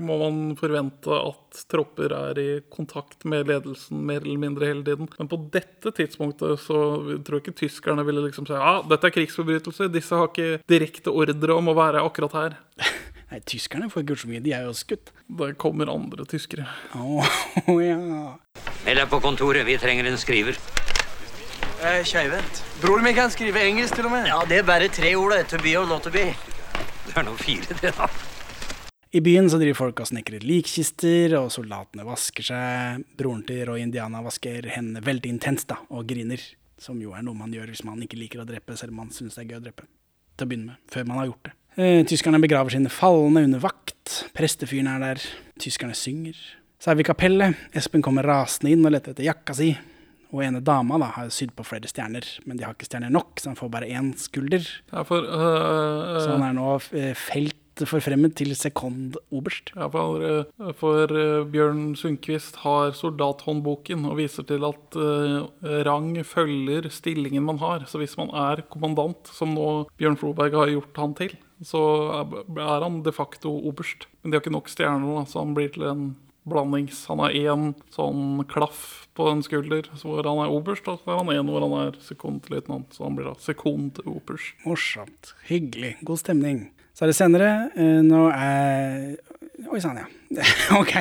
må man forvente at tropper er i kontakt med ledelsen mer eller mindre hele tiden. Men på dette tidspunktet så tror jeg ikke tyskerne ville liksom si ja, dette er krigsforbrytelser, disse har ikke direkte ordre om å være akkurat her. Nei, tyskerne får ikke gjort så mye, de er jo skutt. Det kommer andre tyskere. Å ja. Meld deg på kontoret. Vi trenger en skriver. Er keivhendt. Broren min kan skrive engelsk til og med. Ja, det er bare tre ord, det. To be or not to be. Det er nå fire, det, da. I byen så driver folk og snekrer likkister, og soldatene vasker seg. Broren til Roy Indiana vasker hendene veldig intenst da, og griner. Som jo er noe man gjør hvis man ikke liker å drepe, selv om man syns det er gøy å drepe. Til å begynne med, før man har gjort det. Eh, tyskerne begraver sine falne under vakt. Prestefyren er der. Tyskerne synger. Så er vi i kapellet. Espen kommer rasende inn og leter etter jakka si. Og ene dama da, har sydd på flere stjerner, men de har ikke stjerner nok, så han får bare én skulder. Ja, for, øh, Så han er nå eh, felt forfremmet til sekondoberst. Ja, for, for eh, Bjørn Sundquist har soldathåndboken og viser til at uh, rang følger stillingen man har. Så hvis man er kommandant, som nå Bjørn Floberg har gjort han til, så er er han de facto oberst. Men de har ikke nok stjerner, så han blir til en blandings. Han har én sånn klaff på en skulder hvor han er oberst, og så har han én hvor han er sekondløytnant. Så han blir da sekondoberst. Morsomt. Hyggelig. God stemning. Så er det senere. eh, Nå er Oi sann, ja. ok.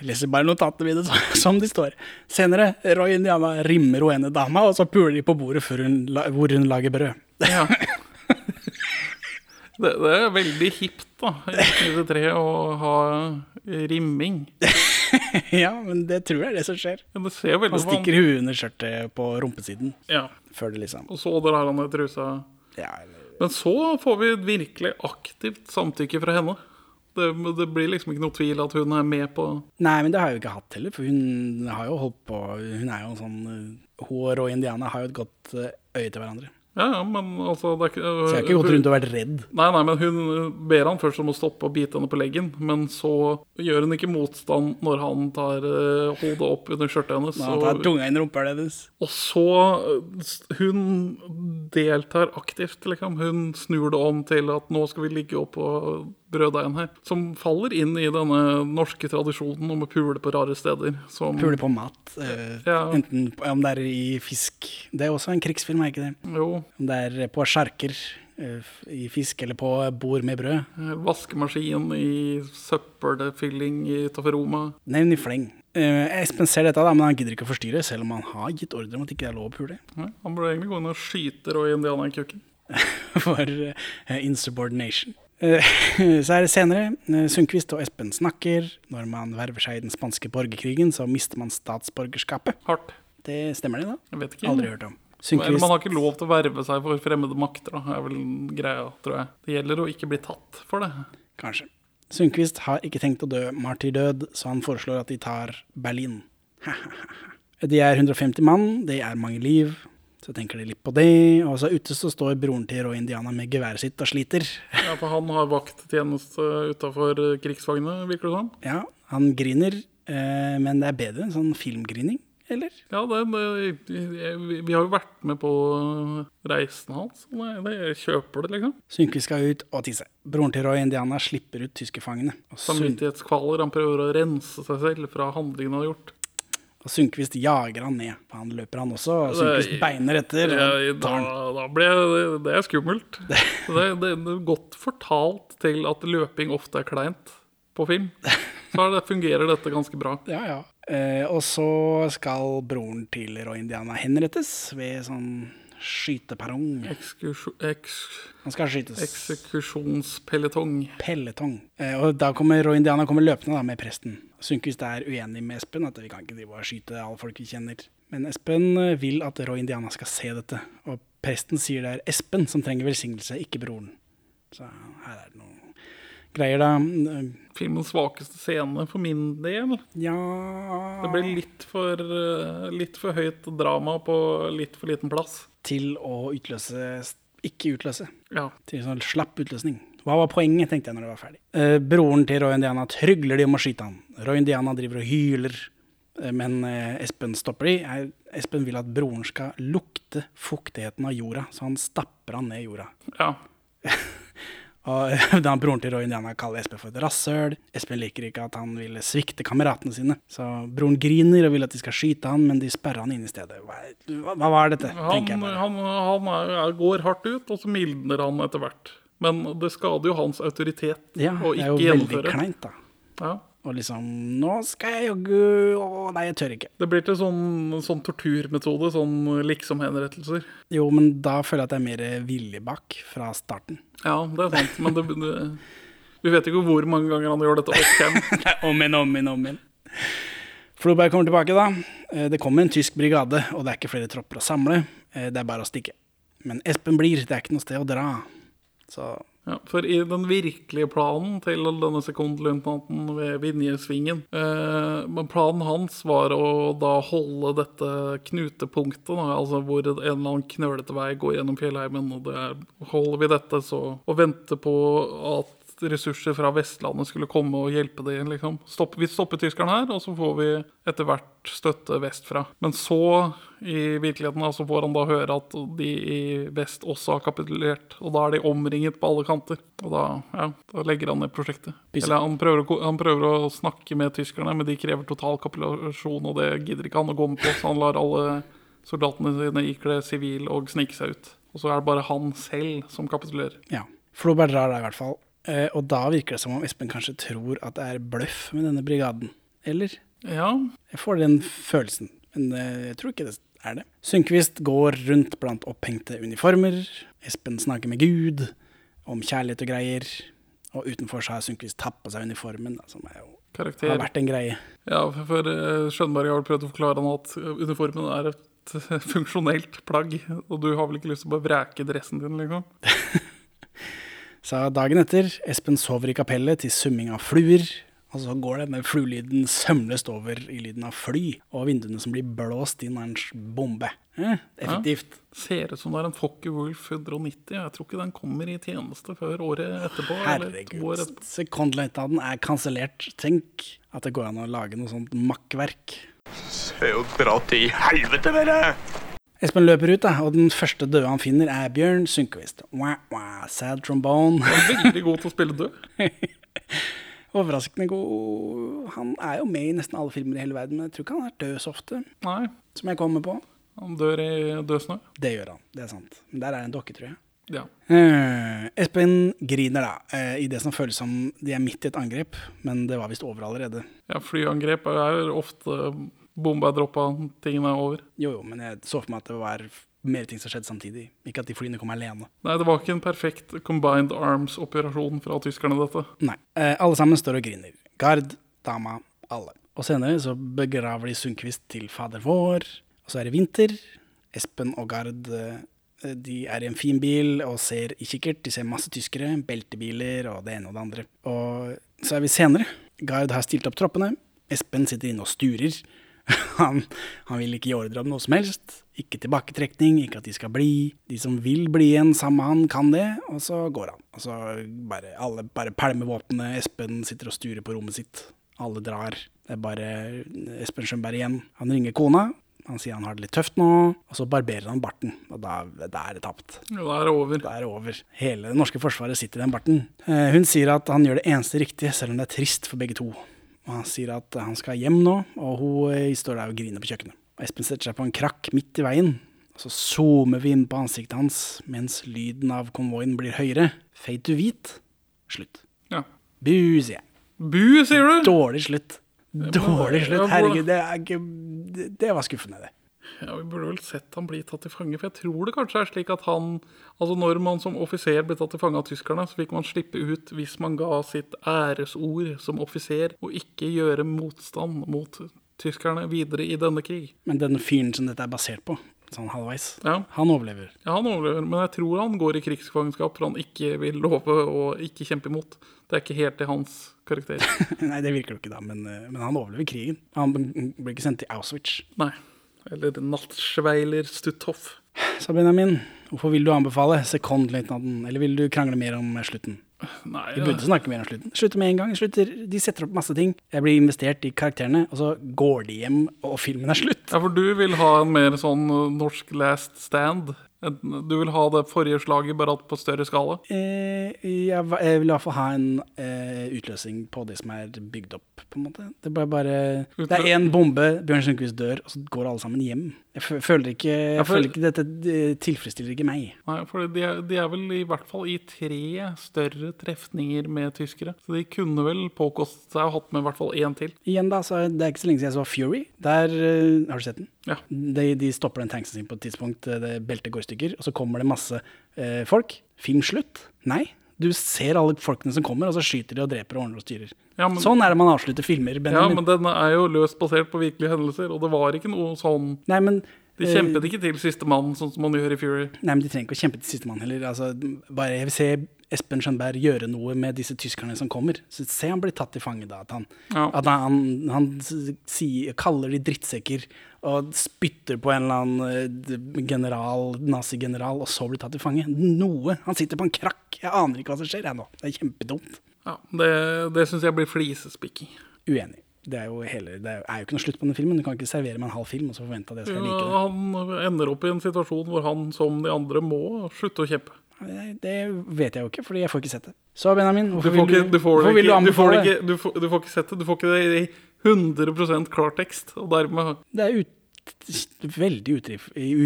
Jeg leser bare notatene mine som de står. Senere, Roy Indiana rimmer hun ene dama, og så puler de på bordet hun, hvor hun lager brød. Ja. Det, det er veldig hipt da, i 1993 å ha rimming. ja, men det tror jeg er det som skjer. Ja, det ser veldig Han stikker huet under skjørtet på rumpesiden. Ja. Før det liksom Og så drar han ned trusa. Ja, eller Men så får vi et virkelig aktivt samtykke fra henne. Det, det blir liksom ikke noe tvil at hun er med på Nei, men det har jeg jo ikke hatt heller, for hun har jo holdt på Hun er jo sånn eh, Hun og Indiana har jo et godt eh, øye til hverandre. Ja, ja, men altså det er ikke, Så jeg har ikke gått rundt og vært redd. Nei, nei, men hun ber han først om å stoppe og bite henne på leggen, men så gjør hun ikke motstand når han tar uh, hodet opp under skjørtet hennes. Nei, og- tar tunga inn i rumpa hennes. Og så øh, Hun deltar aktivt, liksom. Hun snur det om til at nå skal vi ligge oppå brøddeigen her. Som faller inn i denne norske tradisjonen om å pule på rare steder. Som, Pule på mat. Øh, Ja. Enten om det er i fisk Det er også en krigsfilm, er ikke det? Jo. Om det er på sjarker øh, i fisk, eller på bord med brød. Vaskemaskin i søppelfylling i Tofferoma. Nevn i fleng. Uh, Espen ser dette, da, men han gidder ikke å forstyrre, selv om han har gitt ordre om at det ikke er lov å pule. Nei, han burde egentlig gå inn og skyte Roy Indiana i kukken. For uh, insubordination. Eh, Så er det senere. eh, Sundquist og Espen snakker. Når man verver seg i den spanske borgerkrigen, så mister man statsborgerskapet. Hardt. Det stemmer det, da? Jeg vet ikke. Aldri hørt om. Eller man har ikke lov til å verve seg for fremmede makter, da. er vel greia, tror jeg. Det gjelder å ikke bli tatt for det. Kanskje. Sundquist har ikke tenkt å dø martyrdød, så han foreslår at de tar Berlin. de er 150 mann, det er mange liv. Så tenker de litt på det, og så ute så står broren til Roy Indiana med geværet sitt og sliter. Ja, for han har vakttjeneste utafor krigsvagnene, virker det som. Ja, han griner, eh, men det er bedre enn sånn filmgrining, eller? Ja, det, det, vi- har jo vært med på reisen hans. Det, jeg kjøper det, liksom. Sundquist skal ut og tisse. Broren til Roy Indiana slipper ut tyskerfangene. Samvittighetskvaler. Han prøver å rense seg selv fra handlingene han har gjort. Og Sundquist jager han ned. For Han løper han også, og Sundquist beiner etter. Da, da ble det, det er skummelt. Det, det, det er godt fortalt til at løping ofte er kleint på film. Så det, fungerer dette ganske bra. Ja, ja. Eh, og så skal broren til Roy Indiana henrettes ved sånn skyteperrong. Han skal skytes. eksekusjonspelletong. Pelletong. Eh, og da kommer Roy Indiana kommer løpende da, med presten. Sundquist er uenig med Espen, at vi kan ikke drive og skyte alle folk vi kjenner. Men Espen eh, vil at Roy Indiana skal se dette, og presten sier det er Espen som trenger velsignelse, ikke broren. Så her er det noe greier, da. Eh, Filmens svakeste scene for min del. Ja Det ble litt for, eh, litt for høyt drama på litt for liten plass. Til å utløse Ikke utløse. Ja. Til sånn slapp utløsning. Hva var poenget, tenkte jeg når det var ferdig. Eh, broren til Roy Indiana trygler de om å skyte han. Roy Indiana driver og hyler, eh, men eh, Espen stopper de. Espen vil at broren skal lukte fuktigheten av jorda, så han stapper han ned i jorda. ja. Og da broren til Roy Indiana kaller Espen for et rasshøl. Espen liker ikke at han vil svikte kameratene sine. Så broren griner og vil at de skal skyte han, men de sperrer han inne i stedet. Hva, hva, hva var dette? Han, han, han går hardt ut, og så mildner han etter hvert. Men det skader jo hans autoritet Ja, å det er jo veldig kleint, da. Ja. Og liksom Nå skal jeg jogge Å, nei, jeg tør ikke. Det blir til sånn, sånn torturmetode, sånn liksom-henrettelser. Jo, men da føler jeg at det er mer villig bak fra starten. Ja, det er sant, men det, det, vi vet ikke hvor mange ganger han gjør dette opp igjen. Om igjen, om igjen, om igjen. Floberg kommer tilbake, da. Eh, Det kommer en tysk brigade, og det er ikke flere tropper å samle. Eh, Det er bare å stikke. Men Espen blir, det er ikke noe sted å dra. Så Ja, for i den virkelige planen til denne sekondløytnanten ved Vinjesvingen eh, Planen hans var å da holde dette knutepunktet, da, altså hvor en eller annen knølete vei går gjennom fjellheimen. og det er, Holder vi dette, så Og vente på at ressurser fra Vestlandet skulle komme og hjelpe dem. Liksom. Stopp, vi stopper tyskerne her, og så får vi etter hvert støtte vestfra. Men så, i virkeligheten, så får han da høre at de i vest også har kapitulert. Og da er de omringet på alle kanter. Og da, ja, da legger han ned prosjektet. Eller han prøver, å, han prøver å snakke med tyskerne, men de krever total kapitulasjon, og det gidder ikke han å gå med på, så han lar alle soldatene sine ikle sivil og snike seg ut. Og så er det bare han selv som kapitulerer. ja. Floberg drar da i hvert fall. Eh, Og da virker det som om Espen kanskje tror at det er bløff med denne brigaden. Eller? Ja, Jeg får den følelsen, men eh, jeg tror ikke det er det. Synkvist går rundt blant opphengte uniformer. Espen snakker med Gud om kjærlighet og greier. Og utenfor så har Sundquist tatt på seg uniformen, da, som er jo, har vært en greie. Ja, for, eh, Skjønberg har vel prøvd å forklare han at uniformen er et funksjonelt plagg, og du har vel ikke lyst til å bare vreke dressen din, liksom? Så dagen etter, Espen sover i kapellet til summing av fluer. Og så går denne fluelyden sømløst over i lyden av fly, og vinduene som blir blåst inn av en bombe. Eh, effektivt. Ser ut som det er en Focke Wolf 190. Jeg tror ikke den kommer i tjeneste før året etterpå. Herregud, år etterpå. Sekondløytnanten er kansellert. Tenk at det går an å lage noe sånt makkverk. Se jo dra til helvete det! Espen løper ut, da, og den første døde han finner, er Bjørn Sundquist. Wah, wah, sad trombone. Veldig god til å spille død. Overraskende god. Han er jo med i nesten alle filmer i hele verden, men jeg tror ikke han er død så ofte, Nei, som jeg kommer på. han dør i dødsnø. Det gjør han, det er sant. Men der er en dokke, tror jeg. Ja. Uh, Espen griner da, uh, i det som føles som de er midt i et angrep, men det var visst over allerede. ja, flyangrep er ofte bomba droppa, tingene er over. Jo, jo, men jeg så for meg at det var mer ting som skjedde samtidig. Ikke at de flyene kom alene. Nei, det var ikke en perfekt combined arms-operasjon fra tyskerne, dette. Nei. Eh, alle sammen står og griner. Gard, dama, alle. Og senere så begraver de Sundquist til fader vår. Og så er det vinter. Espen og Gard eh, de er i en fin bil og ser i kikkert. De ser masse tyskere, beltebiler og det ene og det andre. Og så er vi senere. Gard har stilt opp troppene. Espen sitter inne og sturer. Han, han vil ikke gi ordre om noe som helst. Ikke tilbaketrekning, ikke at de skal bli. De som vil bli igjen sammen med han, kan det, og så går han. Og så bare, alle bare pælmer våpenet. Espen sitter og sturer på rommet sitt. Alle drar. Det er bare Espen Skjønberg igjen. Han ringer kona. Han sier han har det litt tøft nå, og så barberer han barten. Og da, da er det tapt. Ja, Da er det over. Da er det over. Hele det norske forsvaret sitter i den barten. Eh, hun sier at han gjør det eneste riktige, selv om det er trist for begge to. Og han sier at han skal hjem nå, og hun eh, står der og griner på kjøkkenet. Espen setter seg på en krakk midt i veien. Og så zoomer vi inn på ansiktet hans mens lyden av konvoien blir høyere. Fade to hvit. Slutt. Ja. Bu, sier jeg. Bu, sier du? Dårlig slutt. Dårlig slutt. Herregud, det er ikke Det, det var skuffende, det. Ja, Vi burde vel sett han bli tatt til fange. For jeg tror det kanskje er slik at han Altså Når man som offiser ble tatt til fange av tyskerne, så fikk man slippe ut hvis man ga sitt æresord som offiser, og ikke gjøre motstand mot tyskerne videre i denne krig. Men den fyren som dette er basert på, sånn halvveis, Ja. han overlever. Ja, han overlever, men jeg tror han går i krigsfangenskap for han ikke vil love å ikke kjempe imot. Det er ikke helt til hans karakter. Nei, det virker jo ikke da, men, eh, men han overlever krigen. Han blir ikke sendt til Auschwitz. Nei. Eller Nattschweiler Stutthoff. Så Benjamin, hvorfor vil du anbefale sekondløytnanten, eller vil du krangle mer om slutten? Nei, Vi burde snakke mer om slutten. Slutter med en gang. Slutter, de setter opp masse ting. Jeg blir investert i karakterene, og så går de hjem, og filmen er slutt. Ja, for du vil ha en mer sånn norsk last stand. Du vil ha det forrige slaget, bare på større skala. Eh, jeg, jeg vil i hvert fall ha en eh, utløsning på det som er bygd opp, på en måte. Det er bare, bare Det er én bombe, Bjørn Sundquist dør, og så går alle sammen hjem. Jeg føler ikke, jeg føler ikke dette tilfredsstiller ikke meg. Nei, for de er, de er vel i hvert fall i tre større trefninger med tyskere. Så de kunne vel påkostet seg å hatt med i hvert fall én til. Igjen da, så er Det er ikke så lenge siden jeg så Fury. Der, uh, Har du sett den? Ja. De, de stopper den tanksen sin på et tidspunkt, eh, det beltet går i stykker, og så kommer det masse uh, folk. Film slutt? Nei. Du ser alle folkene som kommer, og så skyter de og dreper og ordner og styrer. Ja, men- sånn er det man avslutter filmer. Benjamin. Ja, men den er jo løst basert på virkelige hendelser, og det var ikke noe sånn Nei, men De eh, kjempet ikke til sistemann, sånn som man gjør i Fury. Nei, men De trenger ikke å kjempe til sistemann heller. Altså, bare Jeg vil se Espen Skjønberg gjøre noe med disse tyskerne som kommer. Så Se han blir tatt til fange da. At han, Ja. at han, han han sier, kaller de drittsekker og spytter på en eller annen eh, general, nazigeneral, og så blir tatt til fange. Noe. Han sitter på en krakk. Jeg aner ikke hva som skjer jeg nå. Det er kjempedumt. Ja, det det syns jeg blir flisespikking. Uenig. Det er jo, hele, det er jo ikke noe slutt på den filmen. Du kan ikke servere meg en halv film og så forvente at jeg skal like det. Ja, han ender opp i en situasjon hvor han, som de andre, må slutte å kjempe. Det, vet jeg jo ikke, fordi jeg får ikke sett det. Så Benjamin, Du hvorfor får vil du, du får det vil du ikke, du får anbefale det ikke, du får, du ikke sett det. Du får ikke det i 100 klartekst. Og dermed Det er ut, veldig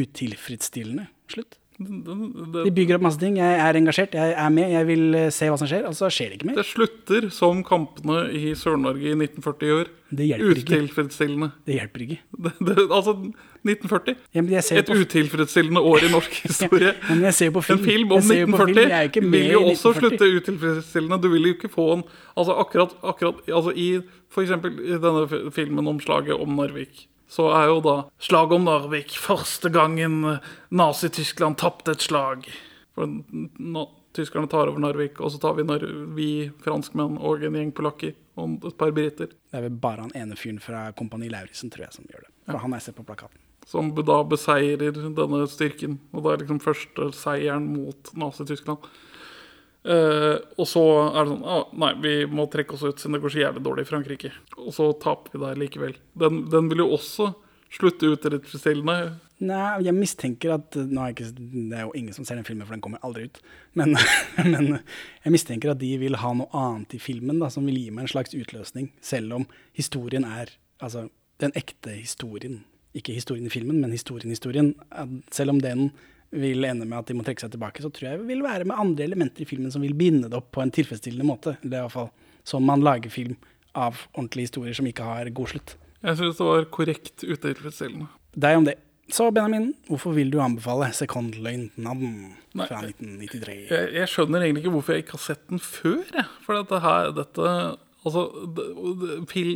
utilfredsstillende slutt. De bygger opp masse ting. Jeg er engasjert, jeg er med, jeg vil eh, se hva som skjer. Og så skjer det ikke mer. det slutter som kampene i Sør-Norge i 1940 gjør. Det hjelper ikke. Utilfredsstillende. Det hjelper ikke. Det, det, altså 1940. Ja, Et på, utilfredsstillende år i norsk historie. Ja, men jeg ser jo på film. En film om Jeg ser jo på film. 1940 Jeg er ikke med vil jo også slutte utilfredsstillende. Du vil jo ikke få en Altså akkurat, akkurat altså i i denne filmen om slaget om Narvik. Så er jo da slaget om Narvik første gangen Nazi-Tyskland tapte et slag. For na, tyskerne tar over Narvik, og så tar vi, Nar vi franskmenn og en gjeng polakker og et par briter. Det er vel bare han ene fyren fra Kompani Lauritzen, tror jeg, som gjør det. For han er sett på plakaten. som da beseirer denne styrken. Og det er liksom første seieren mot Nazi-Tyskland. Eh, og så er det sånn ah, Nei, vi må trekke oss ut siden det går så jævlig dårlig i Frankrike. Og så taper vi der likevel. Den, den vil jo også slutte utilfredsstillende. Nei, jeg mistenker at nå er ikke, Det er jo ingen som ser den filmen, for den kommer aldri ut. Men, men jeg mistenker at de vil ha noe annet i filmen da, som vil gi meg en slags utløsning. Selv om historien er Altså den ekte historien. Ikke historien i filmen, men historien i historien. Selv om den vil ende med at de må trekke seg tilbake, så tror jeg det vil være med andre elementer i filmen som vil binde det opp på en tilfredsstillende måte. Det i hvert fall sånn man lager film av ordentlige historier som ikke har god slutt. Jeg syns det var korrekt utilfredsstillende. Deg om det. Så Benjamin, hvorfor vil du anbefale Sekondløytnanten Nei, fra 1993? Jeg, jeg skjønner egentlig ikke hvorfor jeg ikke har sett den før. For dette her, dette Altså,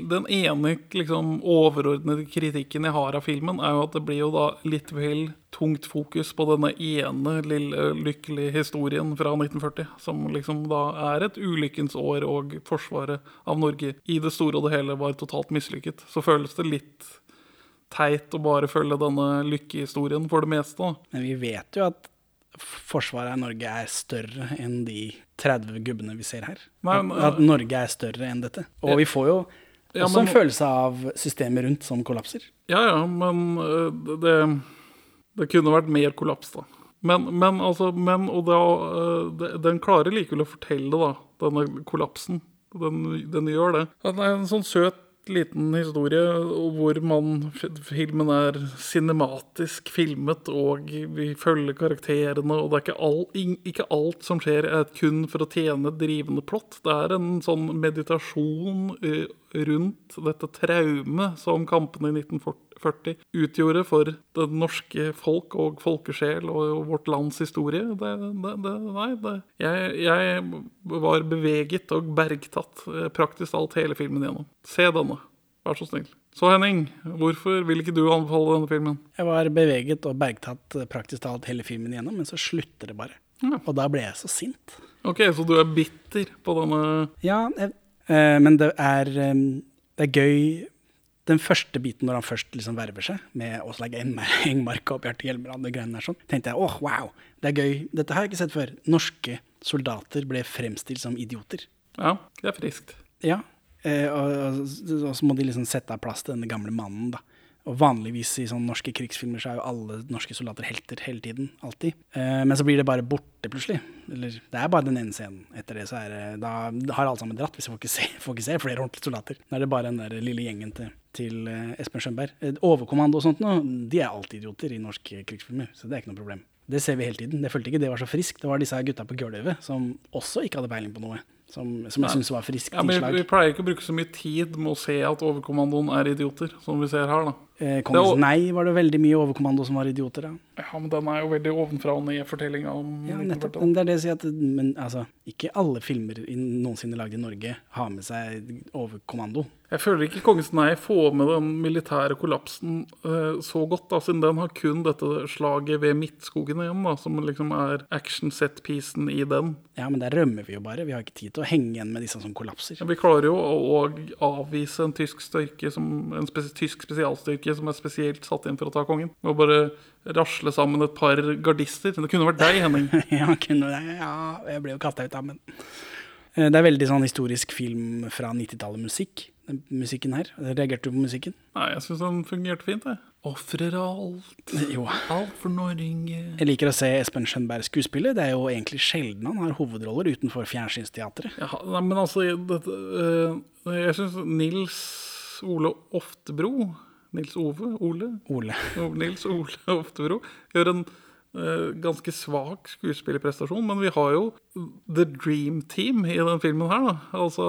Den ene liksom, overordnede kritikken jeg har av filmen, er jo at det blir jo da litt vel tungt fokus på denne ene lille lykkelige historien fra 1940, som liksom da er et ulykkens år, og forsvaret av Norge i det store og det hele var totalt mislykket. Så føles det litt teit å bare følge denne lykkehistorien for det meste. Men vi vet jo at forsvaret av Norge er større enn de 30 gubbene vi ser her. At, Norge er større enn dette. Og vi får jo Ja, også men- en følelse av systemet rundt som kollapser. Ja, ja, men øh, det, det kunne vært mer kollaps, da. Men, men altså, men, og da, øh, den klarer likevel å fortelle, da, denne kollapsen. Den, den gjør det. Den er en sånn søt liten historie hvor man, filmen er cinematisk filmet, og vi følger karakterene, og det er ikke, all, ikke alt som skjer er kun for å tjene drivende plott. Det er en sånn meditasjon rundt dette traumet som kampene i 1940 utgjorde for det norske folk og folkesjel og vårt lands historie. Det, det, det, nei. Jeg, jeg var beveget og bergtatt eh, praktisk alt hele filmen gjennom. Se denne, vær så snill. Så Henning, hvorfor vil ikke du anbefale denne filmen? Jeg var beveget og bergtatt eh, praktisk talt hele filmen igjennom, men så slutter det bare. Og da ble jeg så sint. Ok, så du er bitter på denne Ja, jeg, øh, men det er, øh, det er gøy Den første biten når han først liksom verver seg, med å legge Engmark og Bjarte Hjelmeland og greiene der sånn, tenkte jeg åh, wow, det er gøy. Dette har jeg ikke sett før. Norske soldater ble fremstilt som idioter. Ja, det er friskt. Ja, eh, og, og, så må de liksom sette av plass til denne gamle mannen, da. Og vanligvis i sånne norske krigsfilmer så er jo alle norske soldater helter hele tiden. Alltid. Eh, men så blir det bare borte plutselig. Eller det er bare den ene scenen. Etter det så er det Da har alle sammen dratt, hvis jeg får ikke se, får ikke se flere ordentlige soldater. Da er det bare den der lille gjengen til, til eh, Espen Skjønberg. Eh, Overkommando og sånt nå, de er alltid idioter i norske krigsfilmer, så det er ikke noe problem. Det ser vi hele tiden. Jeg følte ikke det var så friskt. Det var disse gutta på gulvet som også ikke hadde peiling på noe. Som, som jeg syns var friskt Ja, men vi pleier ikke å bruke så mye tid med å se at overkommandoen er idioter, som vi ser her, da. Eh, Kongens Nei var det veldig mye overkommando som var idioter. Da. Ja, men den er jo veldig ovenfra og ned-fortellinga om Ja, nettopp. Men det er det jeg sier at Men altså, ikke alle filmer noensinne lagd i Norge har med seg overkommando. Jeg føler ikke Kongens Nei får med den militære kollapsen uh, så godt, da, siden den har kun dette slaget ved Midtskogen igjen, da, som liksom er action set-piecen i den. Ja, men der rømmer vi jo bare. Vi har ikke tid til å henge igjen med disse som kollapser. Ja, vi klarer jo å avvise en tysk styrke som, en spes tysk spesialstyrke som er spesielt satt inn for å ta kongen. Og bare rasle sammen et par gardister. Det kunne vært deg, Henning. ja, kunne det. Ja, jeg ble jo kasta ut, da, men Eh, Det er veldig sånn historisk film fra 90-tallet musikk. Den musikken her. Reagerte du på musikken? Nei, jeg syns den fungerte fint, jeg. Ofrer alt. Jo. Alt for Norge. Jeg liker å se Espen Skjønberg skuespille. Det er jo egentlig sjelden han har hovedroller utenfor fjernsynsteatret. Ja, nei, men altså dette, eh, Jeg syns Nils Ole Oftebro Nils Ove? Ole? Ole. Nils Ole Oftebro gjør en uh, ganske svak skuespillerprestasjon, men vi har jo The Dream Team i den filmen her. Da. Altså,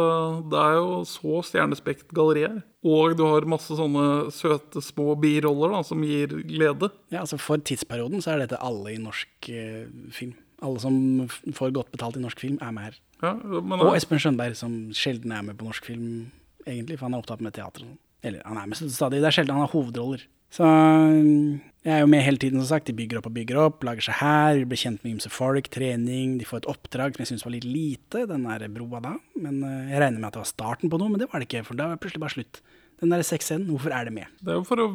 det er jo så stjernespekt gallerier. Og du har masse sånne søte små biroller da, som gir glede. Ja, altså For tidsperioden så er dette alle i norsk uh, film. Alle som får godt betalt i norsk film, er med her. Ja, men, Og Espen Skjønberg, som sjelden er med på norsk film, egentlig, for han er opptatt med teater. og sånn. Eller han er med stadig, det er sjelden han har hovedroller. Så mm, jeg er jo med hele tiden, som sagt. De bygger opp og bygger opp, lager seg her, blir kjent med ymse folk, trening. De får et oppdrag som jeg syns var litt lite, den der broa da. Men eh, jeg regner med at det var starten på noe, men det var det ikke, for da var det plutselig bare slutt. Den der sexscenen, hvorfor er det med? det er jo for å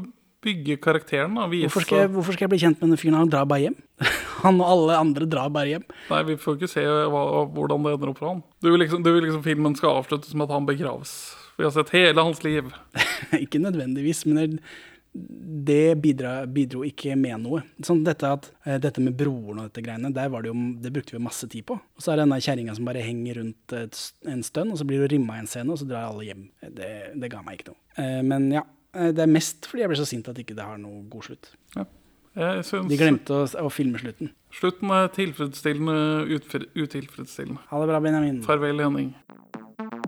bygge karakteren. Da, Hvorfor skal, jeg, hvorfor skal jeg bli kjent med denne fyren? Han drar bare hjem. Han og alle andre drar bare hjem. Nei, vi får ikke se hva, hvordan det ender opp for han. Du vil, liksom, du vil liksom filmen skal avsluttes med at han begraves. Vi har sett hele hans liv. ikke nødvendigvis, men det, bidra, bidro ikke med noe. Sånn dette, at, eh, dette med broren og dette greiene, der var det, jo, det brukte vi masse tid på. Og så er det denne kjerringa som bare henger rundt et, en stund, og så blir det rimma i en scene, og så drar alle hjem. Det, det ga meg ikke noe. Eh, Men ja, eh, det er mest fordi jeg ble så sint at ikke det har noe god slutt. Synes De glemte å, å filme slutten. Slutten er tilfredsstillende, utilfredsstillende. Ha det bra, Benjamin. Farvel, Henning.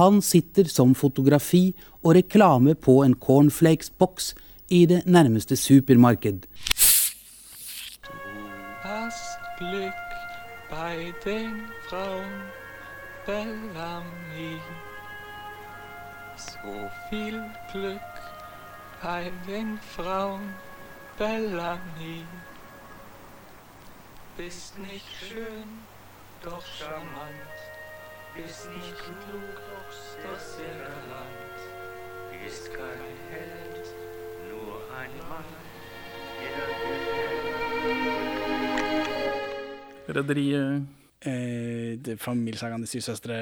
Han sitter som fotografi og reklame på en cornflakes-boks i det nærmeste supermarked. hast Glück bei den Frauen Bellamy. So viel Glück bei den Frauen Bellamy. Bist nicht schön, doch charmant. Nicht klug, doch sehr galant. Bist kein Held, nur ein Mann. Rederiet Eh, det- Familiesagaen De syv søstre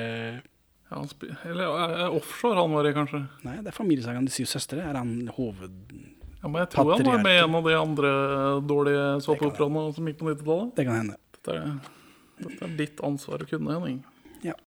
ja, han spi- Eller eh, offshore han var i, kanskje. Nei, det er Familiesagaen De syv søstre. Er han hoved... Ja, men jeg tror han var med i en av de andre dårlige såpeoperaene som gikk på 90-tallet. Det kan hende. Dette, er- dette er ditt ansvar å kunne, Henning. Ja.